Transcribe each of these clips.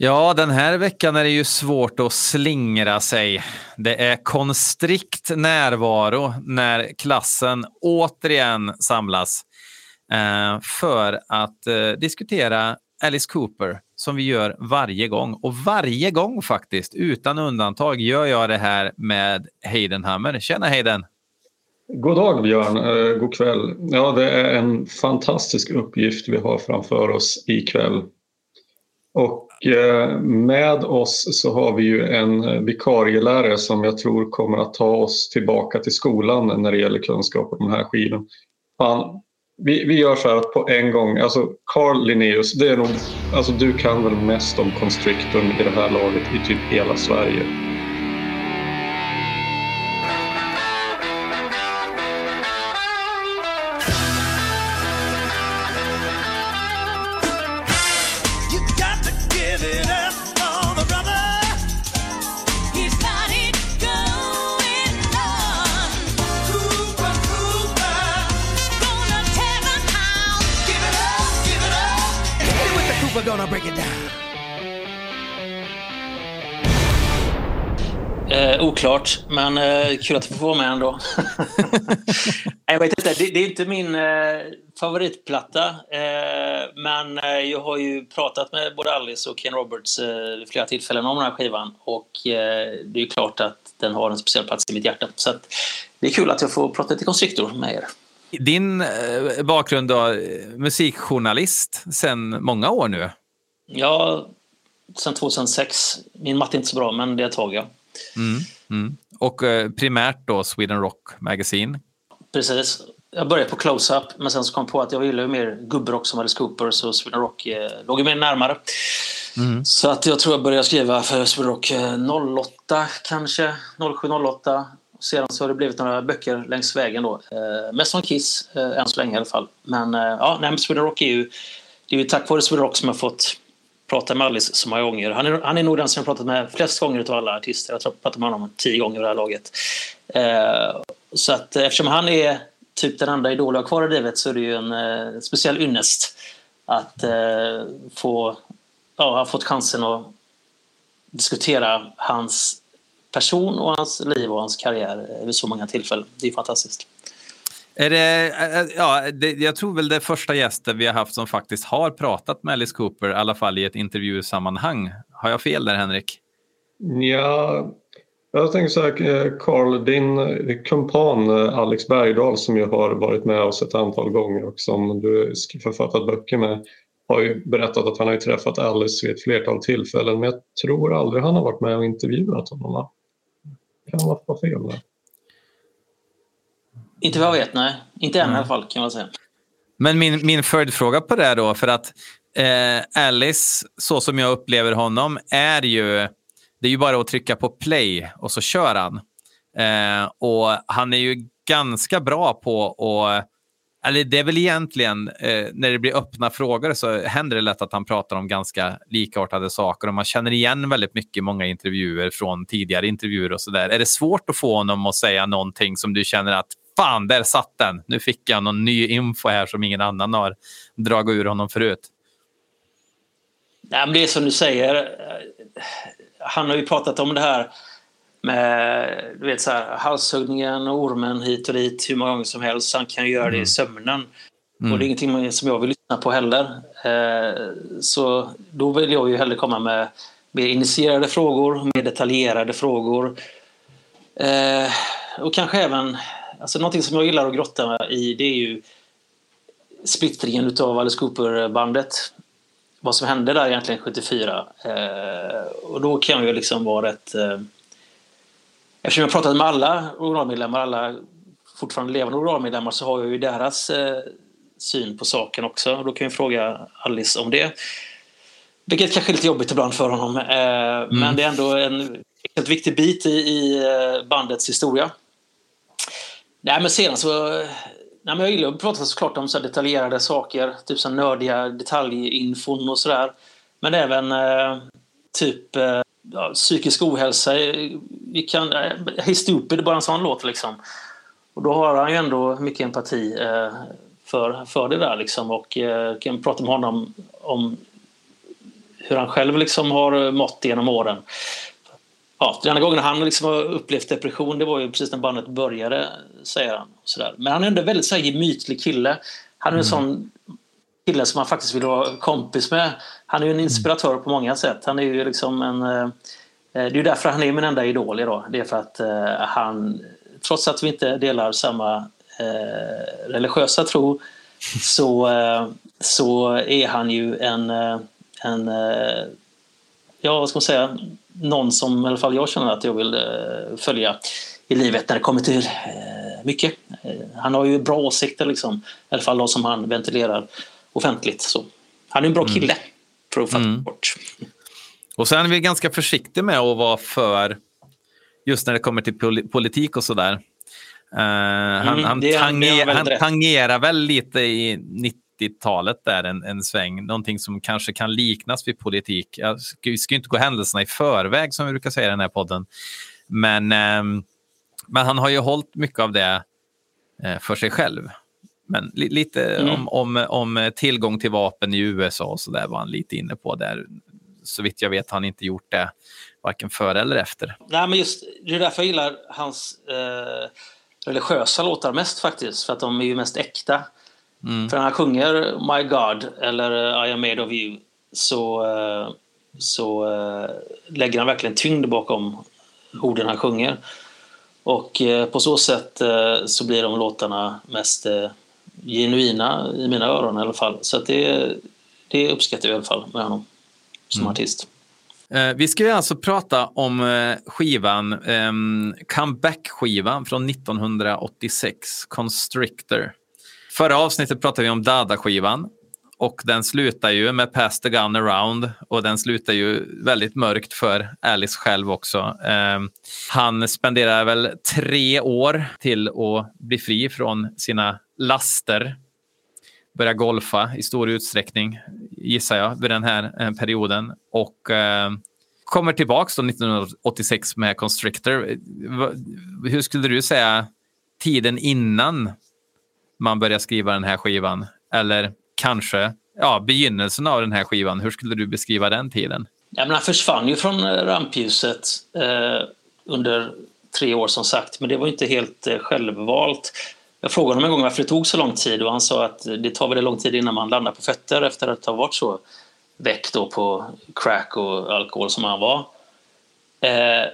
Ja, den här veckan är det ju svårt att slingra sig. Det är konstrikt närvaro när klassen återigen samlas eh, för att eh, diskutera Alice Cooper som vi gör varje gång. Och varje gång faktiskt, utan undantag, gör jag det här med Hayden Hammer. Tjena Hayden! God dag Björn, eh, god kväll. Ja, det är en fantastisk uppgift vi har framför oss ikväll. Och Eh, med oss så har vi ju en eh, vikarielärare som jag tror kommer att ta oss tillbaka till skolan när det gäller kunskap om den här skivan. Han, vi, vi gör så här att på en gång, alltså Carl Linnaeus, det är nog, alltså du kan väl mest om Constrictorn i det här laget i typ hela Sverige. Oklart, men eh, kul att få vara med ändå. jag vet inte, det, det, är inte min eh, favoritplatta. Eh, men eh, jag har ju pratat med både Alice och Ken Roberts eh, flera tillfällen om den här skivan. Och eh, det är klart att den har en speciell plats i mitt hjärta. Så att, det är kul att jag får prata lite Constrictor med er. Din bakgrund då, musikjournalist sedan många år nu? Ja, sedan 2006. Min matte är inte så bra, men det är ett tag, ja. Mm. Mm. Och eh, primärt då Sweden Rock Magazine. Precis. Jag började på Close-Up, men sen så kom jag på att jag gillade mer gubbrock som Alice Cooper, så Sweden Rock eh, låg mer närmare. Mm. Så att jag tror jag började skriva för Sweden Rock 08 eh, kanske, 07-08. Sedan så har det blivit några böcker längs vägen då. Eh, mest från Kiss, eh, än så länge i alla fall. Men eh, ja, nej, Sweden Rock är ju, det är ju tack vare Sweden Rock som jag fått pratat med Alice så många gånger. Han är, han är nog den som jag pratat med flest gånger av alla artister. Jag har pratat med honom tio gånger i det här laget. Eh, så att eh, eftersom han är typ den enda idol jag har kvar i livet så är det ju en eh, speciell ynnest att eh, få ja, ha fått chansen att diskutera hans person och hans liv och hans karriär vid så många tillfällen. Det är fantastiskt. Är det, eh, eh, ja, det, jag tror väl det är första gästen vi har haft som faktiskt har pratat med Alice Cooper, i alla fall i ett intervjusammanhang. Har jag fel där, Henrik? Ja, jag tänker så här, eh, Carl, din kumpan Alex Bergdahl som ju har varit med oss ett antal gånger och som du författat böcker med har ju berättat att han har träffat Alice vid ett flertal tillfällen men jag tror aldrig han har varit med och intervjuat honom. Kan man vara fel där? Inte vad jag vet, nej. Inte än mm. i alla fall kan man säga. Men min, min följdfråga på det då, för att eh, Alice, så som jag upplever honom, är ju... Det är ju bara att trycka på play och så kör han. Eh, och han är ju ganska bra på att... Eller det är väl egentligen, eh, när det blir öppna frågor så händer det lätt att han pratar om ganska likartade saker och man känner igen väldigt mycket i många intervjuer från tidigare intervjuer och så där. Är det svårt att få honom att säga någonting som du känner att fan, där satt den. Nu fick jag någon ny info här som ingen annan har dragit ur honom förut. Nej, men det är som du säger. Han har ju pratat om det här med du vet, så här, halshuggningen och ormen hit och dit hur många gånger som helst. Han kan göra det i mm. sömnen. Mm. Och det är ingenting som jag vill lyssna på heller. Eh, så då vill jag ju hellre komma med mer initierade frågor, mer detaljerade frågor. Eh, och kanske även Alltså någonting som jag gillar att grotta i det är ju splittringen av Alice Cooper-bandet. Vad som hände där egentligen 74. Eh, och då kan jag ju liksom vara rätt... Eh, eftersom jag pratat med alla originalmedlemmar, alla fortfarande levande originalmedlemmar, så har jag ju deras eh, syn på saken också. Och då kan jag fråga Alice om det. Vilket kanske är lite jobbigt ibland för honom. Eh, mm. Men det är ändå en, en viktig bit i, i eh, bandets historia. Nej, men sedan så... Nej, men jag gillar att prata såklart om så detaljerade saker, typ så nördiga detaljinfon och sådär. Men även eh, typ eh, ja, psykisk ohälsa. Vi kan, eh, Hey Stupid är bara en sån låt liksom. Och då har han ju ändå mycket empati eh, för, för det där liksom och eh, kan prata med honom om hur han själv liksom har mått genom åren. Ja, den gången han liksom har upplevt depression det var ju precis när bandet började, säger han. Sådär. Men han är ändå väldigt så här, gemytlig kille. Han är en mm. sån kille som man faktiskt vill vara kompis med. Han är ju en inspiratör på många sätt. Han är ju liksom en... Eh, det är ju därför han är min enda idol idag. Det är för att eh, han, trots att vi inte delar samma eh, religiösa tro, så, så är han ju en, en ja vad ska man säga, någon som i alla fall jag känner att jag vill följa i livet när det kommer till mycket. Han har ju bra åsikter liksom, i alla fall de som han ventilerar offentligt. Så han är en bra mm. kille, för att fatta mm. bort. Och sen är vi ganska försiktiga med att vara för, just när det kommer till politik och sådär. Uh, han, mm, han, tanger, han tangerar väl lite i 90-talet där en, en sväng, någonting som kanske kan liknas vid politik. Jag ska, ska inte gå händelserna i förväg som vi brukar säga i den här podden. Men, um, men han har ju hållit mycket av det uh, för sig själv. Men li lite mm. om, om, om tillgång till vapen i USA och så där var han lite inne på. där. Så vitt jag vet har han inte gjort det varken före eller efter. Nej, men just, det är därför jag gillar hans eh, religiösa låtar mest faktiskt. För att de är ju mest äkta. Mm. För när han sjunger My God eller I am made of you så, så eh, lägger han verkligen tyngd bakom orden han sjunger. Och eh, på så sätt eh, så blir de låtarna mest genuina i mina öron i alla fall. Så det, det uppskattar jag i alla fall med honom som mm. artist. Vi ska alltså prata om skivan, eh, comeback-skivan från 1986, Constrictor. Förra avsnittet pratade vi om Dada-skivan och den slutar ju med Pass the Gun Around och den slutar ju väldigt mörkt för Alice själv också. Eh, han spenderar väl tre år till att bli fri från sina laster. Börjar golfa i stor utsträckning, gissar jag, vid den här eh, perioden. Och eh, kommer tillbaka 1986 med Constrictor. Eh, hur skulle du säga tiden innan man börjar skriva den här skivan? Eller kanske ja, begynnelsen av den här skivan. Hur skulle du beskriva den tiden? Ja, men han försvann ju från eh, rampljuset eh, under tre år som sagt, men det var inte helt eh, självvalt. Jag frågade honom en gång varför det tog så lång tid och han sa att det tar väldigt lång tid innan man landar på fötter efter att ha varit så väck då på crack och alkohol som han var. Eh,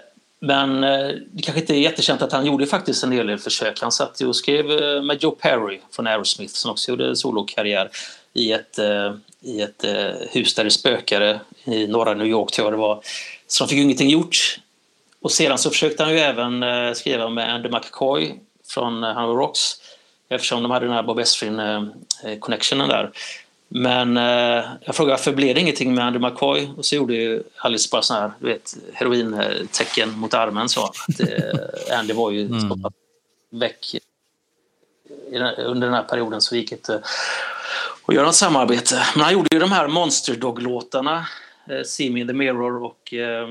men eh, det kanske inte är jättekänt att han gjorde faktiskt en hel del försök. Han satt och skrev eh, med Joe Perry från Aerosmith som också gjorde solokarriär i ett, eh, i ett eh, hus där det spökade i norra New York tror jag det var. Så de fick ju ingenting gjort. Och sedan så försökte han ju även eh, skriva med Andy McCoy från eh, Hanover Rocks eftersom de hade den här Bob Esrin-connectionen där. Men eh, jag frågade varför blev det ingenting med Andy McCoy? Och så gjorde ju Alice bara sån här, du vet, herointecken mot armen så. Att, eh, Andy var ju mm. väck under den här perioden så gick inte att göra något samarbete. Men han gjorde ju de här Monster Dog-låtarna, eh, See Me in the Mirror och eh,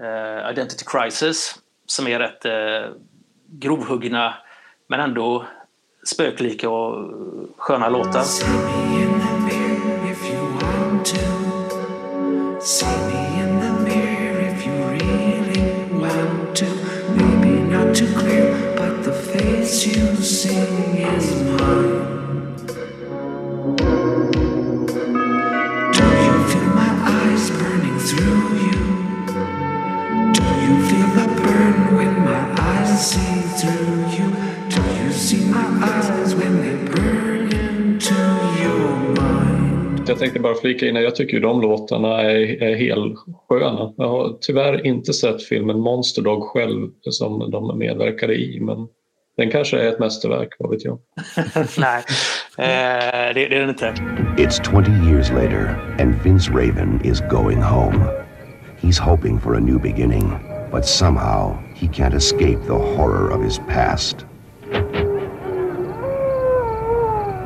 eh Identity Crisis, som är rätt eh, grovhuggna men ändå spöklika och sköna låtar. you sing is Jag tänkte bara flika in, jag tycker ju de låtarna är, är helsköna. Jag har tyvärr inte sett filmen Monster Dog själv som de medverkade i, men den kanske är ett mästerverk, vad vet jag? Nej, eh, det, det är den inte. It's 20 years later and Vince Raven is going home. He's hoping for a new beginning, but somehow he can't escape the horror of his past.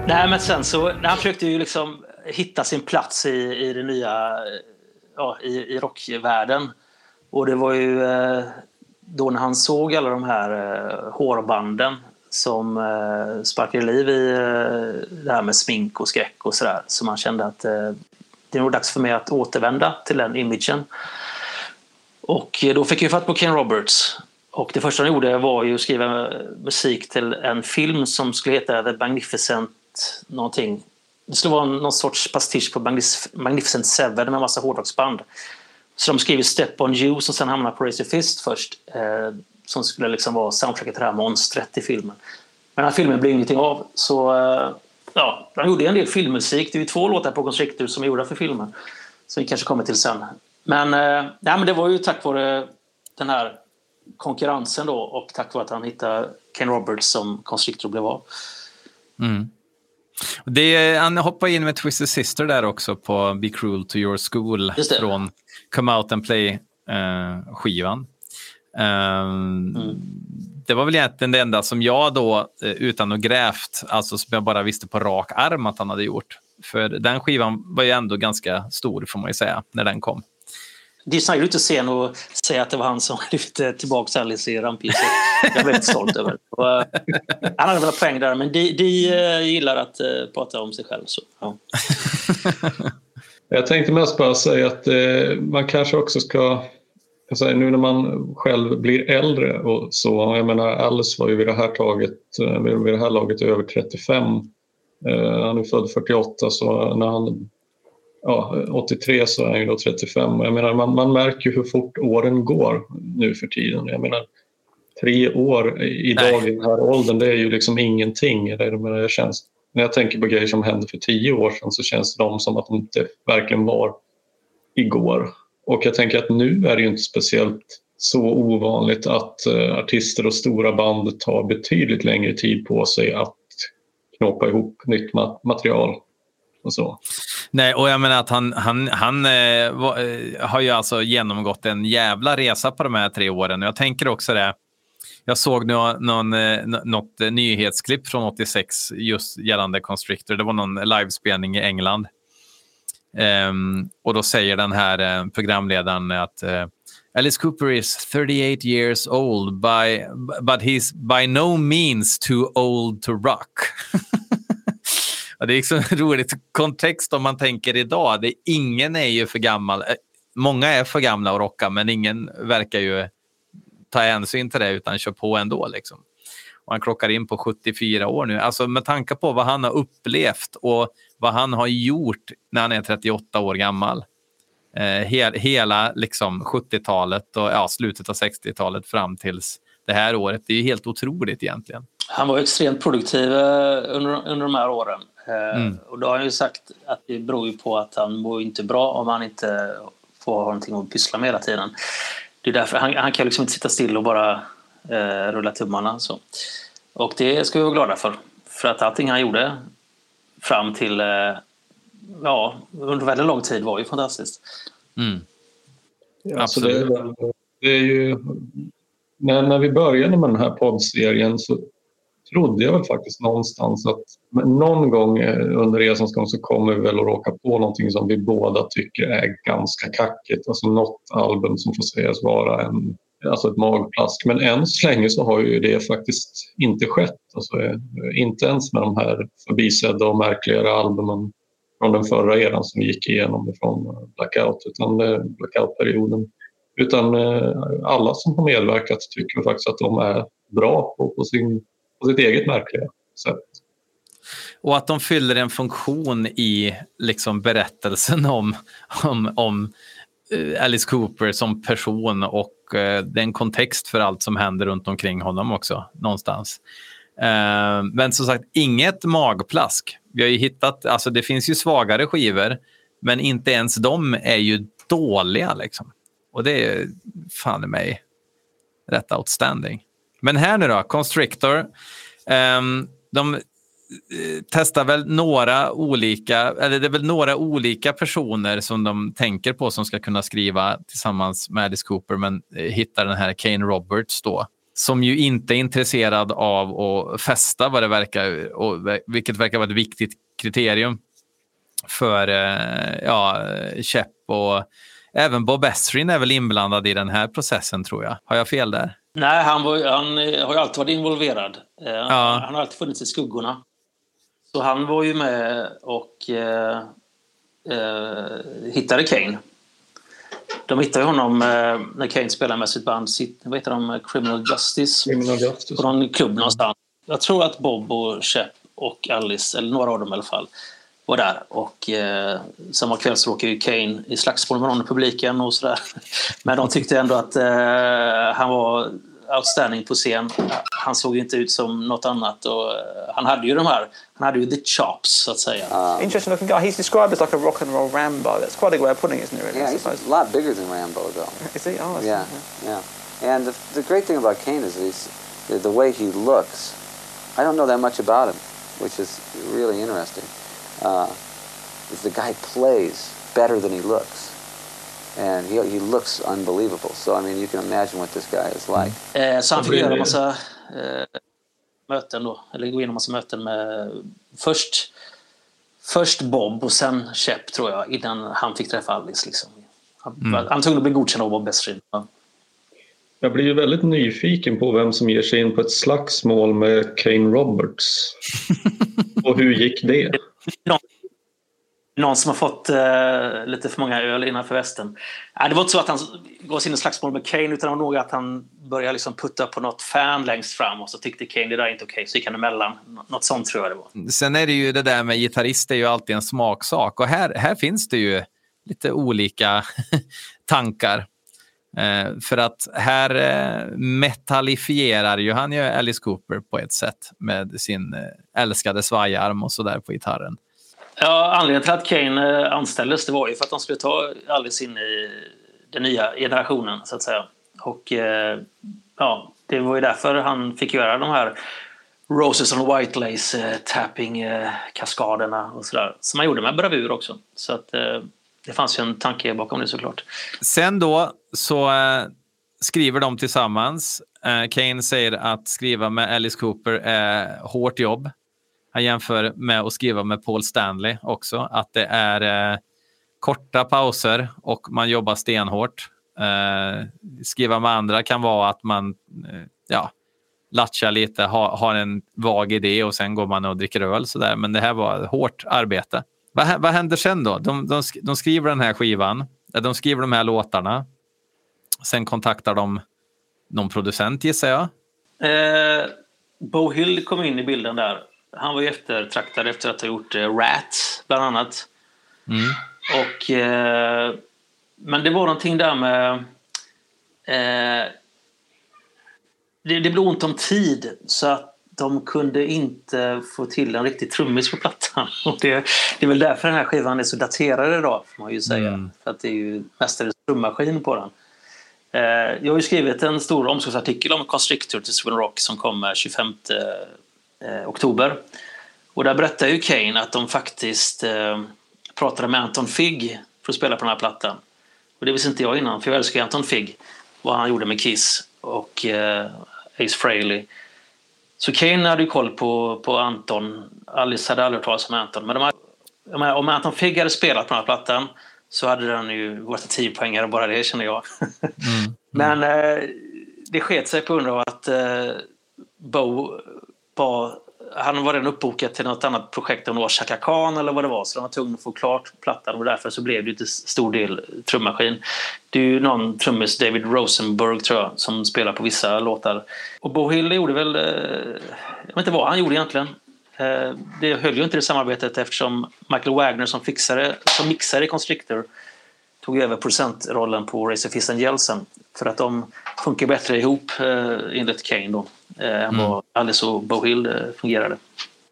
Nej, men sen så, han försökte ju liksom hitta sin plats i, i det nya, ja, i, i rockvärlden. Och det var ju eh, då när han såg alla de här eh, hårbanden som eh, sparkade liv i eh, det här med smink och skräck och sådär så man kände att eh, det är nog dags för mig att återvända till den imagen. Och då fick jag fatt på Ken Roberts. Och det första han gjorde var ju att skriva musik till en film som skulle heta The Magnificent någonting. Det skulle vara någon sorts pastisch på Magnificent Seven med en massa hårdrocksband. Så de skrev Step On You som sen hamnade på Razor Fist först. Eh, som skulle liksom vara soundtracket till det här monstret i filmen. Men den här filmen blev ingenting av. Så eh, ja, de gjorde en del filmmusik. Det är ju två låtar på Constrictor som är gjorda för filmen. Som vi kanske kommer till sen. Men, eh, nej, men det var ju tack vare den här konkurrensen då och tack vare att han hittade Ken Roberts som Constrictor blev av. Mm. Det, han hoppade in med Twisted Sister där också på Be Cruel to Your School från Come Out and Play-skivan. Eh, um, mm. Det var väl egentligen det enda som jag då, eh, utan att grävt, alltså som jag bara visste på rak arm att han hade gjort. För den skivan var ju ändå ganska stor, får man ju säga, när den kom. Det är snarare ut att se och säga att det var han som lyfte tillbaka Alice i rampljuset. Jag är väldigt stolt över det. Uh, han hade väl en poäng där, men de, de uh, gillar att uh, prata om sig själv. Så, ja. Jag tänkte mest bara säga att man kanske också ska Säga, nu när man själv blir äldre och så, jag menar Alice var ju vid det här taget, vid det här laget över 35. Han är född 48 så när han ja, 83 så är han ju då 35. Jag menar, man, man märker hur fort åren går nu för tiden. Jag menar, tre år idag i den här åldern, det är ju liksom ingenting. Jag menar, jag känns, när jag tänker på grejer som hände för tio år sedan så känns de som att de inte verkligen var igår. Och jag tänker att nu är det ju inte speciellt så ovanligt att uh, artister och stora band tar betydligt längre tid på sig att knåpa ihop nytt material och så. Nej, och jag menar att han, han, han eh, var, eh, har ju alltså genomgått en jävla resa på de här tre åren. Jag tänker också det. Jag såg nå, eh, någon, eh, något eh, nyhetsklipp från 86 just gällande Constrictor. Det var någon livespelning i England. Um, och då säger den här eh, programledaren att uh, Alice Cooper is 38 years old, by, but he's by no means too old to rock. Ja, det är liksom en rolig kontext om man tänker idag. Det, ingen är ju för gammal. Eh, många är för gamla att rocka, men ingen verkar ju ta hänsyn till det utan kör på ändå. Liksom. Och han klockar in på 74 år nu. Alltså med tanke på vad han har upplevt och vad han har gjort när han är 38 år gammal. Eh, he hela liksom 70-talet och ja, slutet av 60-talet fram tills det här året. Det är ju helt otroligt egentligen. Han var extremt produktiv eh, under, under de här åren. Eh, mm. Och då har han ju sagt att det beror ju på att han mår inte bra om han inte får ha någonting att pyssla med hela tiden. Det är därför, han, han kan liksom inte sitta still och bara eh, rulla tummarna. Så. Och det ska vi vara glada för. För att allting han gjorde fram till, eh, ja, under väldigt lång tid var ju fantastiskt. Mm. Ja, Absolut. Det är, det är ju, när, när vi började med den här poddserien så trodde jag väl faktiskt någonstans att någon gång eh, under resans gång så kommer vi väl att råka på någonting som vi båda tycker är ganska kackigt. Alltså något album som får sägas vara en, alltså ett magplask. Men än så länge så har ju det faktiskt inte skett. Alltså, eh, inte ens med de här förbisedda och märkligare albumen från den förra eran som vi gick igenom från eh, Blackout, utan Blackout-perioden. Utan eh, alla som har medverkat tycker faktiskt att de är bra på, på sin på sitt eget märkliga sätt. Och att de fyller en funktion i liksom berättelsen om, om, om eh, Alice Cooper som person och eh, den kontext för allt som händer runt omkring honom också någonstans. Eh, men som sagt, inget magplask. Vi har ju hittat, alltså det finns ju svagare skivor, men inte ens de är ju dåliga liksom. Och det är fan i mig rätt outstanding. Men här nu då, Constrictor. Um, de eh, testar väl några olika, eller det är väl några olika personer som de tänker på som ska kunna skriva tillsammans med Alice Cooper, men eh, hittar den här Kane Roberts då som ju inte är intresserad av att fästa vad det verkar, och, vilket verkar vara ett viktigt kriterium för eh, ja, Käpp och även Bob Esrin är väl inblandad i den här processen tror jag. Har jag fel där? Nej, han, var, han eh, har ju alltid varit involverad. Eh, ja. Han har alltid funnits i skuggorna. Så han var ju med och... Eh, eh, hittade Kane. De hittade honom eh, när Kane spelade med sitt band vad heter de, Criminal Justice, Criminal Justice. på någon klubb någonstans. Jag tror att Bob och Shep och Alice, eller några av dem i alla fall, var där. Och eh, samma kväll så ju Kane i slagsmål med någon i publiken och sådär. Men de tyckte ändå att eh, han var outstanding på scen. Han såg inte ut som något annat och uh, han hade ju de här, han hade ju the chops så att säga. Uh, Interesting looking guy. He's described as like a rock and roll Rambo. That's quite a good way of putting it, isn't it? Really, yeah, he's a lot bigger than Rambo though. Is he? Oh, yeah, yeah, yeah. And the, the great thing about Kane is he's, the, the way he looks. I don't know that much about him, which is really interesting. Uh, is the guy plays better than he looks. And he, he looks unbelievable. So, I mean, you can imagine what this guy is like. Eh, så han fick göra en massa eh, möten då, eller gå igenom massa möten med först, först Bob och sen Shep tror jag, innan han fick träffa Alice. Liksom. Han, mm. han var tvungen att bli godkänd av Bob Bestrid. Jag blir ju väldigt nyfiken på vem som ger sig in på ett slagsmål med Kane Roberts. och hur gick det? Någon som har fått eh, lite för många öl innanför västen. Nej, det var inte så att han gav sig in i slagsmål med Kane utan det var nog att han började liksom putta på något fan längst fram och så tyckte Kane det där är inte okej, okay, så gick han emellan. Något sånt tror jag det var. Sen är det ju det där med gitarrist är ju alltid en smaksak och här, här finns det ju lite olika tankar. Eh, för att här eh, metallifierar ju han ju Alice Cooper på ett sätt med sin eh, älskade svajarm och sådär på gitarren. Ja, anledningen till att Kane eh, anställdes det var ju för att de skulle ta Alice in i den nya generationen så att säga. Och eh, ja, det var ju därför han fick göra de här Roses on White Lace eh, tapping-kaskaderna eh, och sådär. Som han gjorde med bravur också. Så att eh, det fanns ju en tanke bakom det såklart. Sen då så eh, skriver de tillsammans. Eh, Kane säger att skriva med Alice Cooper är hårt jobb. Han jämför med att skriva med Paul Stanley också, att det är eh, korta pauser och man jobbar stenhårt. Eh, skriva med andra kan vara att man eh, ja, latchar lite, ha, har en vag idé och sen går man och dricker öl. Så där. Men det här var hårt arbete. Vad, vad händer sen då? De, de, de skriver den här skivan, de skriver de här låtarna. Sen kontaktar de någon producent gissar jag. Eh, Bo Hill kom in i bilden där han var ju eftertraktad efter att ha gjort eh, Rat, bland annat. Mm. Och, eh, men det var någonting där med... Eh, det, det blev ont om tid, så att de kunde inte få till en riktig trummis på plattan. Och det, det är väl därför den här skivan är så daterad idag, får man ju säga. Mm. För att det är ju mestadels trummaskin på den. Eh, jag har ju skrivit en stor omslagsartikel om Constrictor till Sweden Rock som kommer 25 eh, oktober. Och där berättar ju Kane att de faktiskt eh, pratade med Anton Figg för att spela på den här plattan. Och det visste inte jag innan, för jag älskar Anton Figg. Vad han gjorde med Kiss och eh, Ace Frehley. Så Kane hade ju koll på, på Anton. Alice hade aldrig hört talas om Anton. Men de här, om Anton Figg hade spelat på den här plattan så hade den ju varit 10 poängare bara det, känner jag. Mm. Men eh, det sket sig på grund av att eh, Bo var han var redan uppbokad till något annat projekt, om det var Chaka Khan eller vad det var, så de var tvungna att få klart plattan och därför så blev det till stor del trummaskin. Det är ju någon trummis, David Rosenberg tror jag, som spelar på vissa låtar. Och Bo Hill gjorde väl, eh, jag vet inte vad han gjorde egentligen. Eh, det höll ju inte det samarbetet eftersom Michael Wagner som, fixare, som mixare i Constrictor tog över producentrollen på Razor Fist and Jelsen för att de funkar bättre ihop eh, enligt Kane då eh, än vad Alice och Bohild eh, fungerade.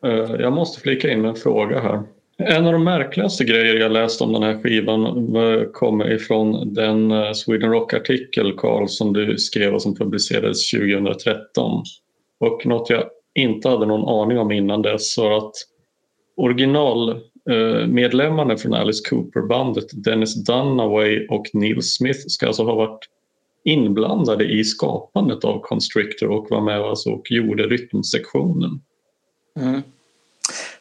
Eh, jag måste flika in med en fråga här. En av de märkligaste grejer jag läst om den här skivan eh, kommer ifrån den eh, Sweden Rock-artikel, Carl, som du skrev och som publicerades 2013. Och något jag inte hade någon aning om innan dess var att originalmedlemmarna från Alice Cooper-bandet Dennis Dunaway och Neil Smith ska alltså ha varit inblandade i skapandet av Constrictor och var med alltså och gjorde rytmsektionen. Mm.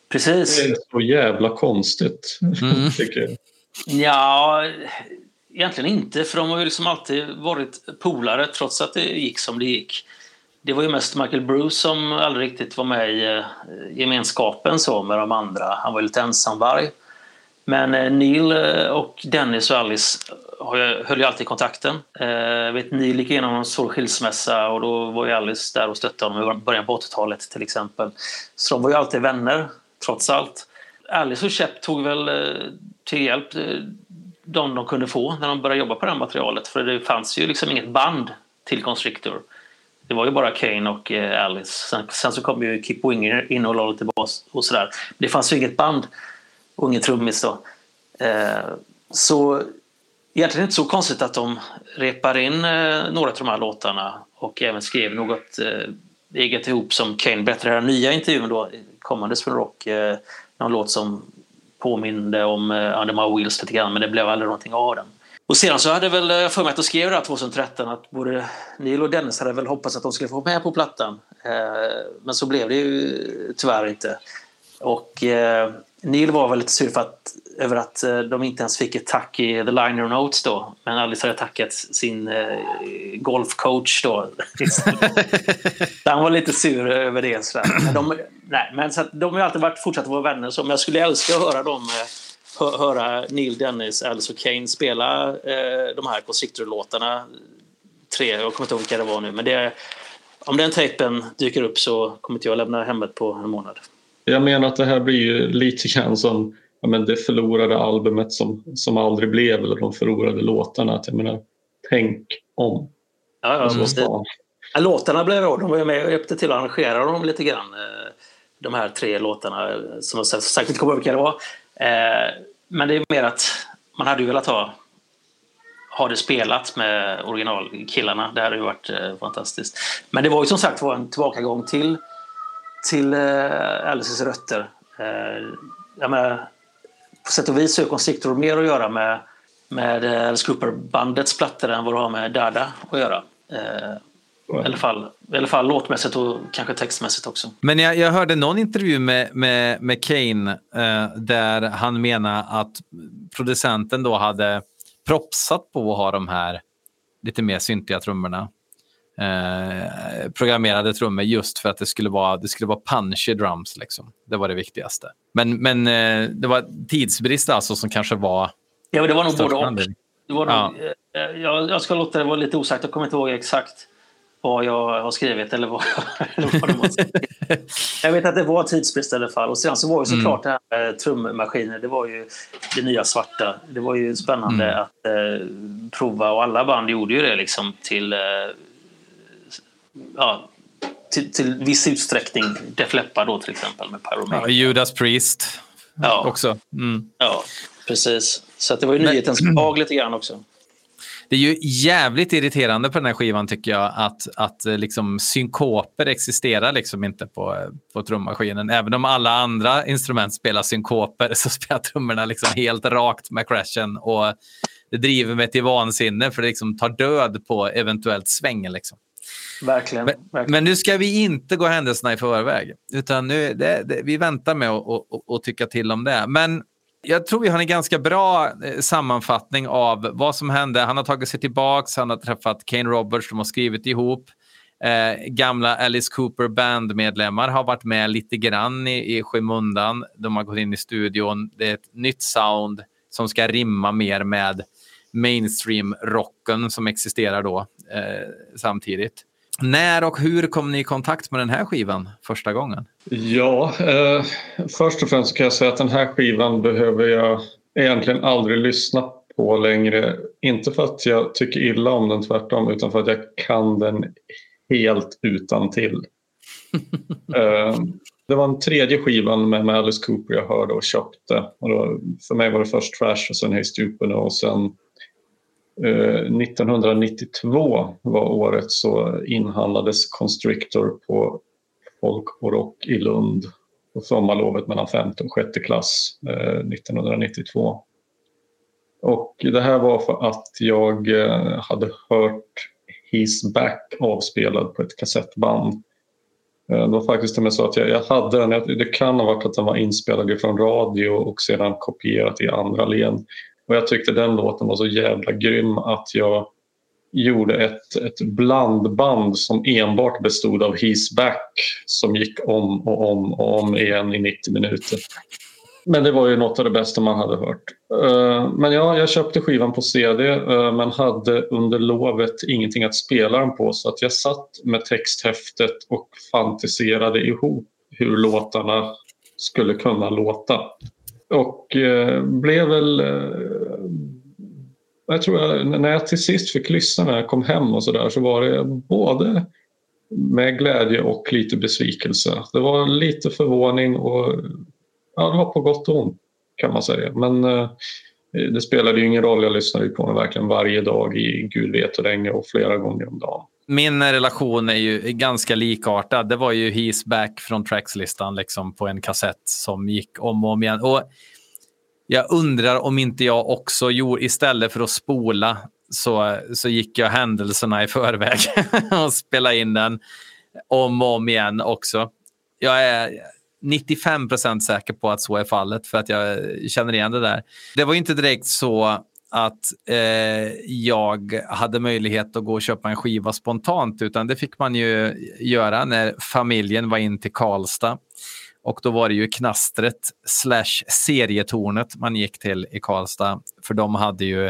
Precis. Det är så jävla konstigt, mm. tycker jag. Ja, egentligen inte, för de har ju liksom alltid varit polare trots att det gick som det gick. Det var ju mest Michael Bruce som aldrig riktigt var med i eh, gemenskapen så med de andra. Han var ju lite ensamvarg. Men eh, Neil eh, och Dennis och Alice har höll ju alltid kontakten. Eh, vet, Neil gick igenom en svår skilsmässa och då var ju Alice där och stöttade honom i början på 80-talet till exempel. Så de var ju alltid vänner, trots allt. Alice och Shep tog väl eh, till hjälp eh, de de kunde få när de började jobba på det här materialet. För det fanns ju liksom inget band till Constrictor. Det var ju bara Kane och eh, Alice. Sen, sen, så kom ju Kip Winger in och la lite bas och sådär. Det fanns ju inget band och ingen trummis då. Eh, så egentligen inte så konstigt att de repar in eh, några av de här låtarna och även skrev något eh, eget ihop som Kane berättade i den nya intervjun då, kommande Spin Rock. Eh, någon låt som påminde om eh, Under My Wheels lite grann men det blev aldrig någonting av den. Och sedan så hade väl eh, jag för mig att de skrev det här 2013 att både Neil och Dennis hade väl hoppats att de skulle få med på plattan. Eh, men så blev det ju tyvärr inte. Och eh, Neil var väl lite sur för att, över att eh, de inte ens fick ett tack i The Liner Notes då. Men Alice hade tackat sin eh, golfcoach då. han var lite sur över det. Så men de, nej, men så de har alltid varit, fortsatt vara vänner. Så, men jag skulle älska att höra dem hö, höra Neil Dennis, Alice och Kane spela eh, de här Constrictor-låtarna. Tre, jag kommer inte ihåg vilka det var nu. Men det, om den tejpen dyker upp så kommer inte jag lämna hemmet på en månad. Jag menar att det här blir ju lite grann som ja, men det förlorade albumet som, som aldrig blev eller de förlorade låtarna. Att jag menar, tänk om. Ja, ja, alltså, ja, låtarna blev bra. De var med och hjälpte till att arrangera dem lite grann. Eh, de här tre låtarna som jag sagt inte kommer ihåg vilka det var. Eh, men det är mer att man hade ju velat ha, ha det spelat med originalkillarna. Det hade ju varit eh, fantastiskt. Men det var ju som sagt var en tillbakagång till till eh, Alices rötter. Eh, jag menar, på sätt och vis har Constrictor mer att göra med, med eh, Alice Cooper-bandets plattor än vad det har med Dada att göra. Eh, i alla, fall, I alla fall låtmässigt och kanske textmässigt också. Men jag, jag hörde någon intervju med, med, med Kane eh, där han menar att producenten då hade propsat på att ha de här lite mer syntiga trummorna eh, programmerade trummor just för att det skulle vara, det skulle vara punchy drums. Liksom. Det var det viktigaste. Men, men eh, det var tidsbrist alltså som kanske var... Ja, det var nog både och. Det var nog, ja. Eh, jag, jag ska låta det vara lite osagt. Jag kommer inte ihåg exakt vad jag har skrivit eller vad, eller vad de har skrivit. Jag vet att det var tidsbrist i alla fall. Och sen så var ju såklart mm. det här med trummaskiner. Det var ju det nya svarta. Det var ju spännande mm. att eh, prova och alla band gjorde ju det liksom till eh, ja, till, till viss utsträckning Def Leppard då till exempel med Pyromania. Ja, Judas Priest ja. också. Mm. Ja, precis. Så det var ju nyhetens behag lite grann också. Det är ju jävligt irriterande på den här skivan tycker jag att, att eh, liksom synkoper existerar liksom inte på, på trummaskinen. Även om alla andra instrument spelar synkoper så spelar trummorna liksom helt rakt med crashen och det driver mig till vansinne för det liksom tar död på eventuellt sväng. Liksom. Verkligen, men, verkligen. men, nu ska vi inte gå händelserna i förväg. Utan nu, det, det, vi väntar med att tycka till om det. Men jag tror vi har en ganska bra eh, sammanfattning av vad som hände. Han har tagit sig tillbaka, han har träffat Kane Roberts, de har skrivit ihop. Eh, gamla Alice Cooper bandmedlemmar har varit med lite grann i, i skymundan. De har gått in i studion. Det är ett nytt sound som ska rimma mer med mainstream-rocken som existerar då eh, samtidigt. När och hur kom ni i kontakt med den här skivan första gången? Ja, eh, först och främst kan jag säga att den här skivan behöver jag egentligen aldrig lyssna på längre. Inte för att jag tycker illa om den tvärtom utan för att jag kan den helt utan till. eh, det var den tredje skivan med Alice Cooper jag hörde och köpte. Och då, för mig var det först Trash och sen Hey Stupid och sen Eh, 1992 var året så inhandlades Constrictor på Folk och Rock i Lund på sommarlovet mellan femte och sjätte klass eh, 1992. Och det här var för att jag eh, hade hört He's Back avspelad på ett kassettband. Eh, det var faktiskt till så att jag, jag hade den, det kan ha varit att den var inspelad från radio och sedan kopierat i andra led. Och jag tyckte den låten var så jävla grym att jag gjorde ett, ett blandband som enbart bestod av He's Back som gick om och om och om igen i 90 minuter. Men det var ju något av det bästa man hade hört. Eh, men ja, jag köpte skivan på CD eh, men hade under lovet ingenting att spela den på så att jag satt med texthäftet och fantiserade ihop hur låtarna skulle kunna låta. Och eh, blev väl... Eh, jag tror jag, när jag till sist fick lyssna när jag kom hem och så där så var det både med glädje och lite besvikelse. Det var lite förvåning och ja, det var på gott och ont kan man säga. Men eh, det spelade ju ingen roll. Jag lyssnade på den verkligen varje dag i Gud vet hur länge och flera gånger om dagen. Min relation är ju ganska likartad. Det var ju He's Back från Trackslistan liksom på en kassett som gick om och om igen. Och jag undrar om inte jag också gjorde, istället för att spola, så, så gick jag händelserna i förväg och spelade in den om och om igen också. Jag är 95 procent säker på att så är fallet för att jag känner igen det där. Det var inte direkt så att eh, jag hade möjlighet att gå och köpa en skiva spontant utan det fick man ju göra när familjen var in till Karlstad. Och då var det ju knastret slash serietornet man gick till i Karlstad. För de hade ju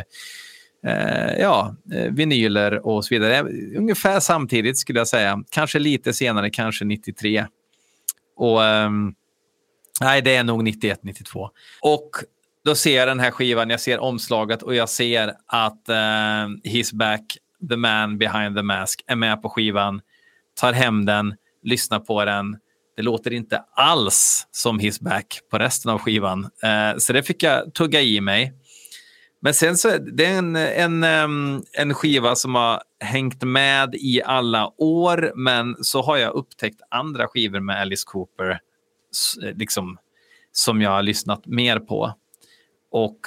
eh, ja, eh, vinyler och så vidare. Ungefär samtidigt skulle jag säga. Kanske lite senare, kanske 93. Och Eh, Nej, det är nog 91, 92. Och då ser jag den här skivan, jag ser omslaget och jag ser att uh, He's Back, The Man Behind the Mask, är med på skivan. Tar hem den, lyssnar på den. Det låter inte alls som He's Back på resten av skivan. Uh, så det fick jag tugga i mig. Men sen så är det en, en, en skiva som har hängt med i alla år, men så har jag upptäckt andra skivor med Alice Cooper liksom, som jag har lyssnat mer på. Och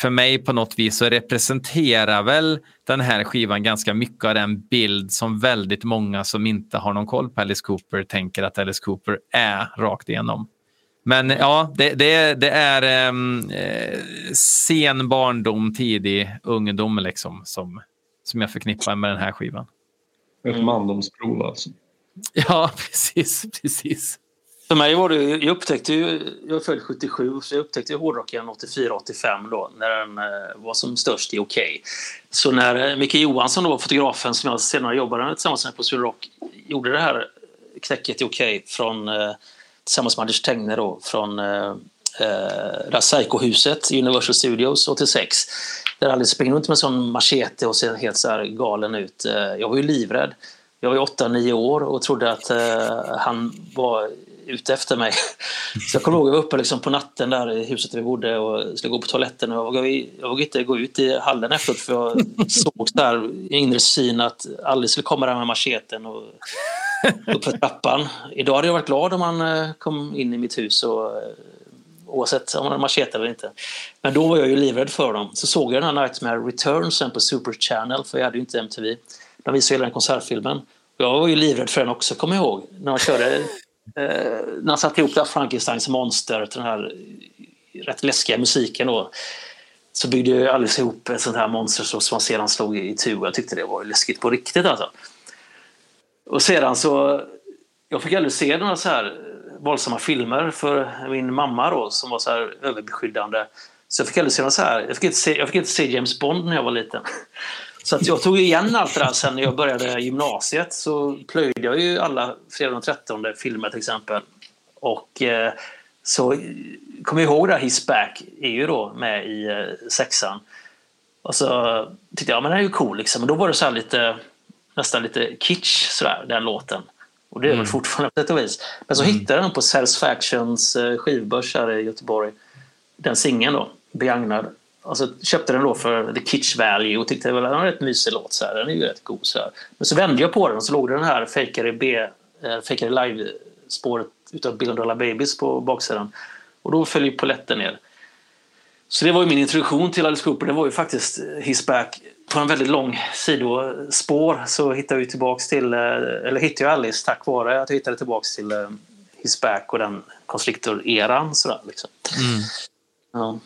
för mig på något vis så representerar väl den här skivan ganska mycket av den bild som väldigt många som inte har någon koll på Alice Cooper tänker att Alice Cooper är rakt igenom. Men ja, det, det, det är um, sen barndom, tidig ungdom liksom, som, som jag förknippar med den här skivan. Ett mandomsprov alltså. Ja, precis. precis. För mig var det, jag upptäckte ju, jag föll 77, så jag upptäckte hårdrocken 84-85 då, när den eh, var som störst i OK. Så när eh, Micke Johansson, då, fotografen som jag senare jobbade tillsammans med på Rock, gjorde det här knäcket i OK från, eh, tillsammans med Anders Tegne då, från eh, Psycho-huset, Universal Studios 86. Där Alice springer runt med en sån machete och ser helt så här galen ut. Jag var ju livrädd. Jag var 8-9 år och trodde att eh, han var ute efter mig. Så jag kommer ihåg jag var uppe liksom på natten där i huset där vi bodde och skulle gå på toaletten. Och jag vågade, jag vågade inte gå ut i hallen efteråt för jag såg där i inre syn att Alice skulle komma där med macheten och upp för trappan. Idag hade jag varit glad om han eh, kom in i mitt hus och eh, oavsett om han hade machete eller inte. Men då var jag ju livrädd för dem. Så såg jag den här Nightmare Return sen på Super Channel, för jag hade ju inte MTV. De visade hela den konsertfilmen. Jag var ju livrädd för den också, kommer jag ihåg. När de körde Eh, när han satte ihop det Frankensteins monster till den här rätt läskiga musiken då, så byggde ju Alice ihop ett sånt här monster som man sedan slog i tu. Jag tyckte det var läskigt på riktigt alltså. Och sedan så, jag fick aldrig se några så här eh, våldsamma filmer för min mamma då som var så här överbeskyddande. Så jag fick aldrig se några så här, jag fick inte se, jag fick inte se James Bond när jag var liten. Så att jag tog igen allt det där sen när jag började gymnasiet. Så plöjde jag ju alla fredag den 13 filmer till exempel. Och eh, så kom jag ihåg det här His Back är ju då med i eh, sexan. Och så tyckte jag, men den är ju cool liksom. Och då var det så lite, nästan lite kitsch sådär, den låten. Och det är mm. väl fortfarande på sätt och vis. Men så mm. hittade jag den på Satisfactions eh, skivbörs här i Göteborg. Den singeln då, begagnad. Alltså, köpte den då för the kitsch value och tyckte det var en rätt mysig låt. Så här. Den är ju rätt god. Så här. Men så vände jag på den och så låg den här Faker B, äh, Faker live-spåret utav Billion Dollar Babies på baksidan. Och då föll ju poletten ner. Så det var ju min introduktion till Alice Cooper. Det var ju faktiskt His Back. På en väldigt lång sidospår så hittade jag tillbaks till, eh, eller hittade jag Alice tack vare att jag hittade tillbaks till eh, His Back och den Constrictor-eran. Sådär, liksom. Mm. Ja.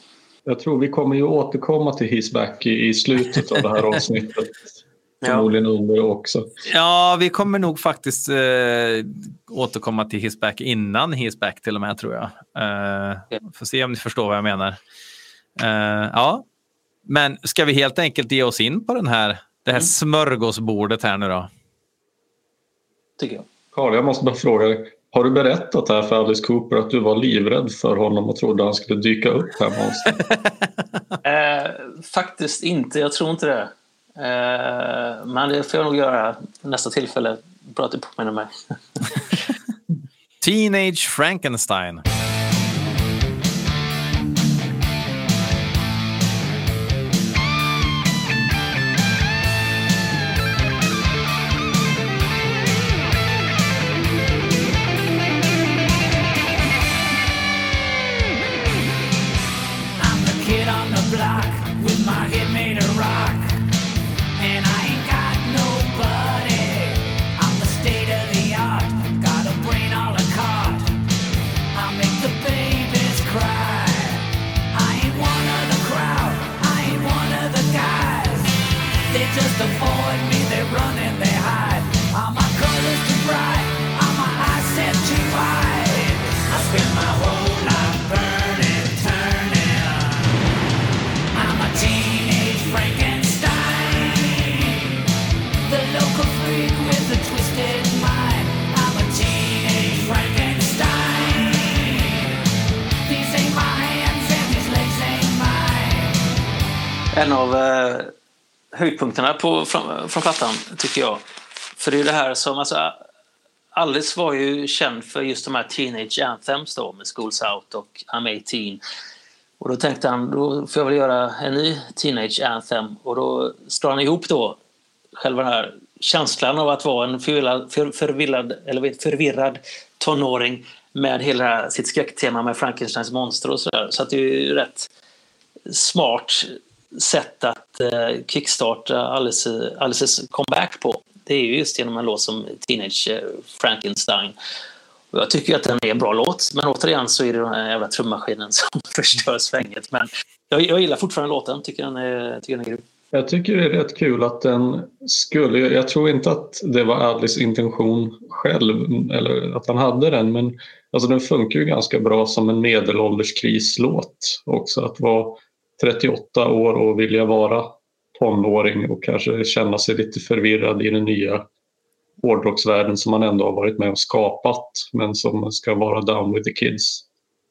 Jag tror vi kommer ju återkomma till Hisback i, i slutet av det här avsnittet. förmodligen under också. Ja, vi kommer nog faktiskt eh, återkomma till His Back innan His Back till och med tror jag. Eh, får se om ni förstår vad jag menar. Eh, ja, men ska vi helt enkelt ge oss in på den här, det här Mm. smörgåsbordet här nu då? Tycker jag. Karl, jag måste bara fråga dig. Har du berättat här för Alice Cooper att du var livrädd för honom och trodde han skulle dyka upp hemma hos dig? Eh, faktiskt inte, jag tror inte det. Eh, men det får jag nog göra nästa tillfälle. Bra att du påminner mig. Teenage Frankenstein. En av eh, höjdpunkterna på, från, från plattan, tycker jag. För det är ju det här som... Alltså, Alice var ju känd för just de här Teenage Anthems då, med Schools Out och I'm 18. Och då tänkte han, då får jag väl göra en ny Teenage Anthem. Och då slår han ihop då själva den här känslan av att vara en förvirrad, för, förvillad, eller förvirrad tonåring med hela sitt skräcktema med Frankensteins monster och sådär. Så att det är ju rätt smart sätt att eh, kickstarta Alices, Alices comeback på. Det är ju just genom en låt som Teenage eh, Frankenstein. Och jag tycker att den är en bra låt, men återigen så är det den här jävla trummaskinen som förstör svänget. Men jag, jag gillar fortfarande låten, tycker den är, tycker den är grym. Jag tycker det är rätt kul att den skulle... Jag tror inte att det var Adlis intention själv eller att han hade den men alltså den funkar ju ganska bra som en medelålderskrislåt också. Att vara 38 år och vilja vara tonåring och kanske känna sig lite förvirrad i den nya hårdrocksvärlden som man ändå har varit med och skapat men som ska vara down with the kids.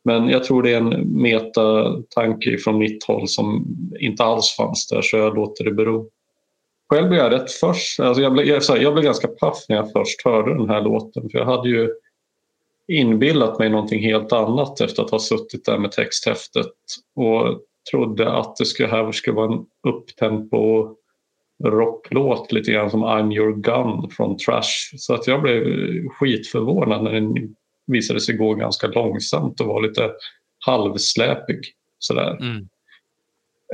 Men jag tror det är en metatanke från mitt håll som inte alls fanns där så jag låter det bero. Själv blev jag rätt först, alltså jag, blev, jag, så här, jag blev ganska paff när jag först hörde den här låten för jag hade ju inbillat mig någonting helt annat efter att ha suttit där med texthäftet och trodde att det skulle, här skulle vara en upptempo rocklåt lite grann som I'm your gun från Trash. Så att jag blev skitförvånad när den visade sig gå ganska långsamt och var lite halvsläpig. Sådär. Mm.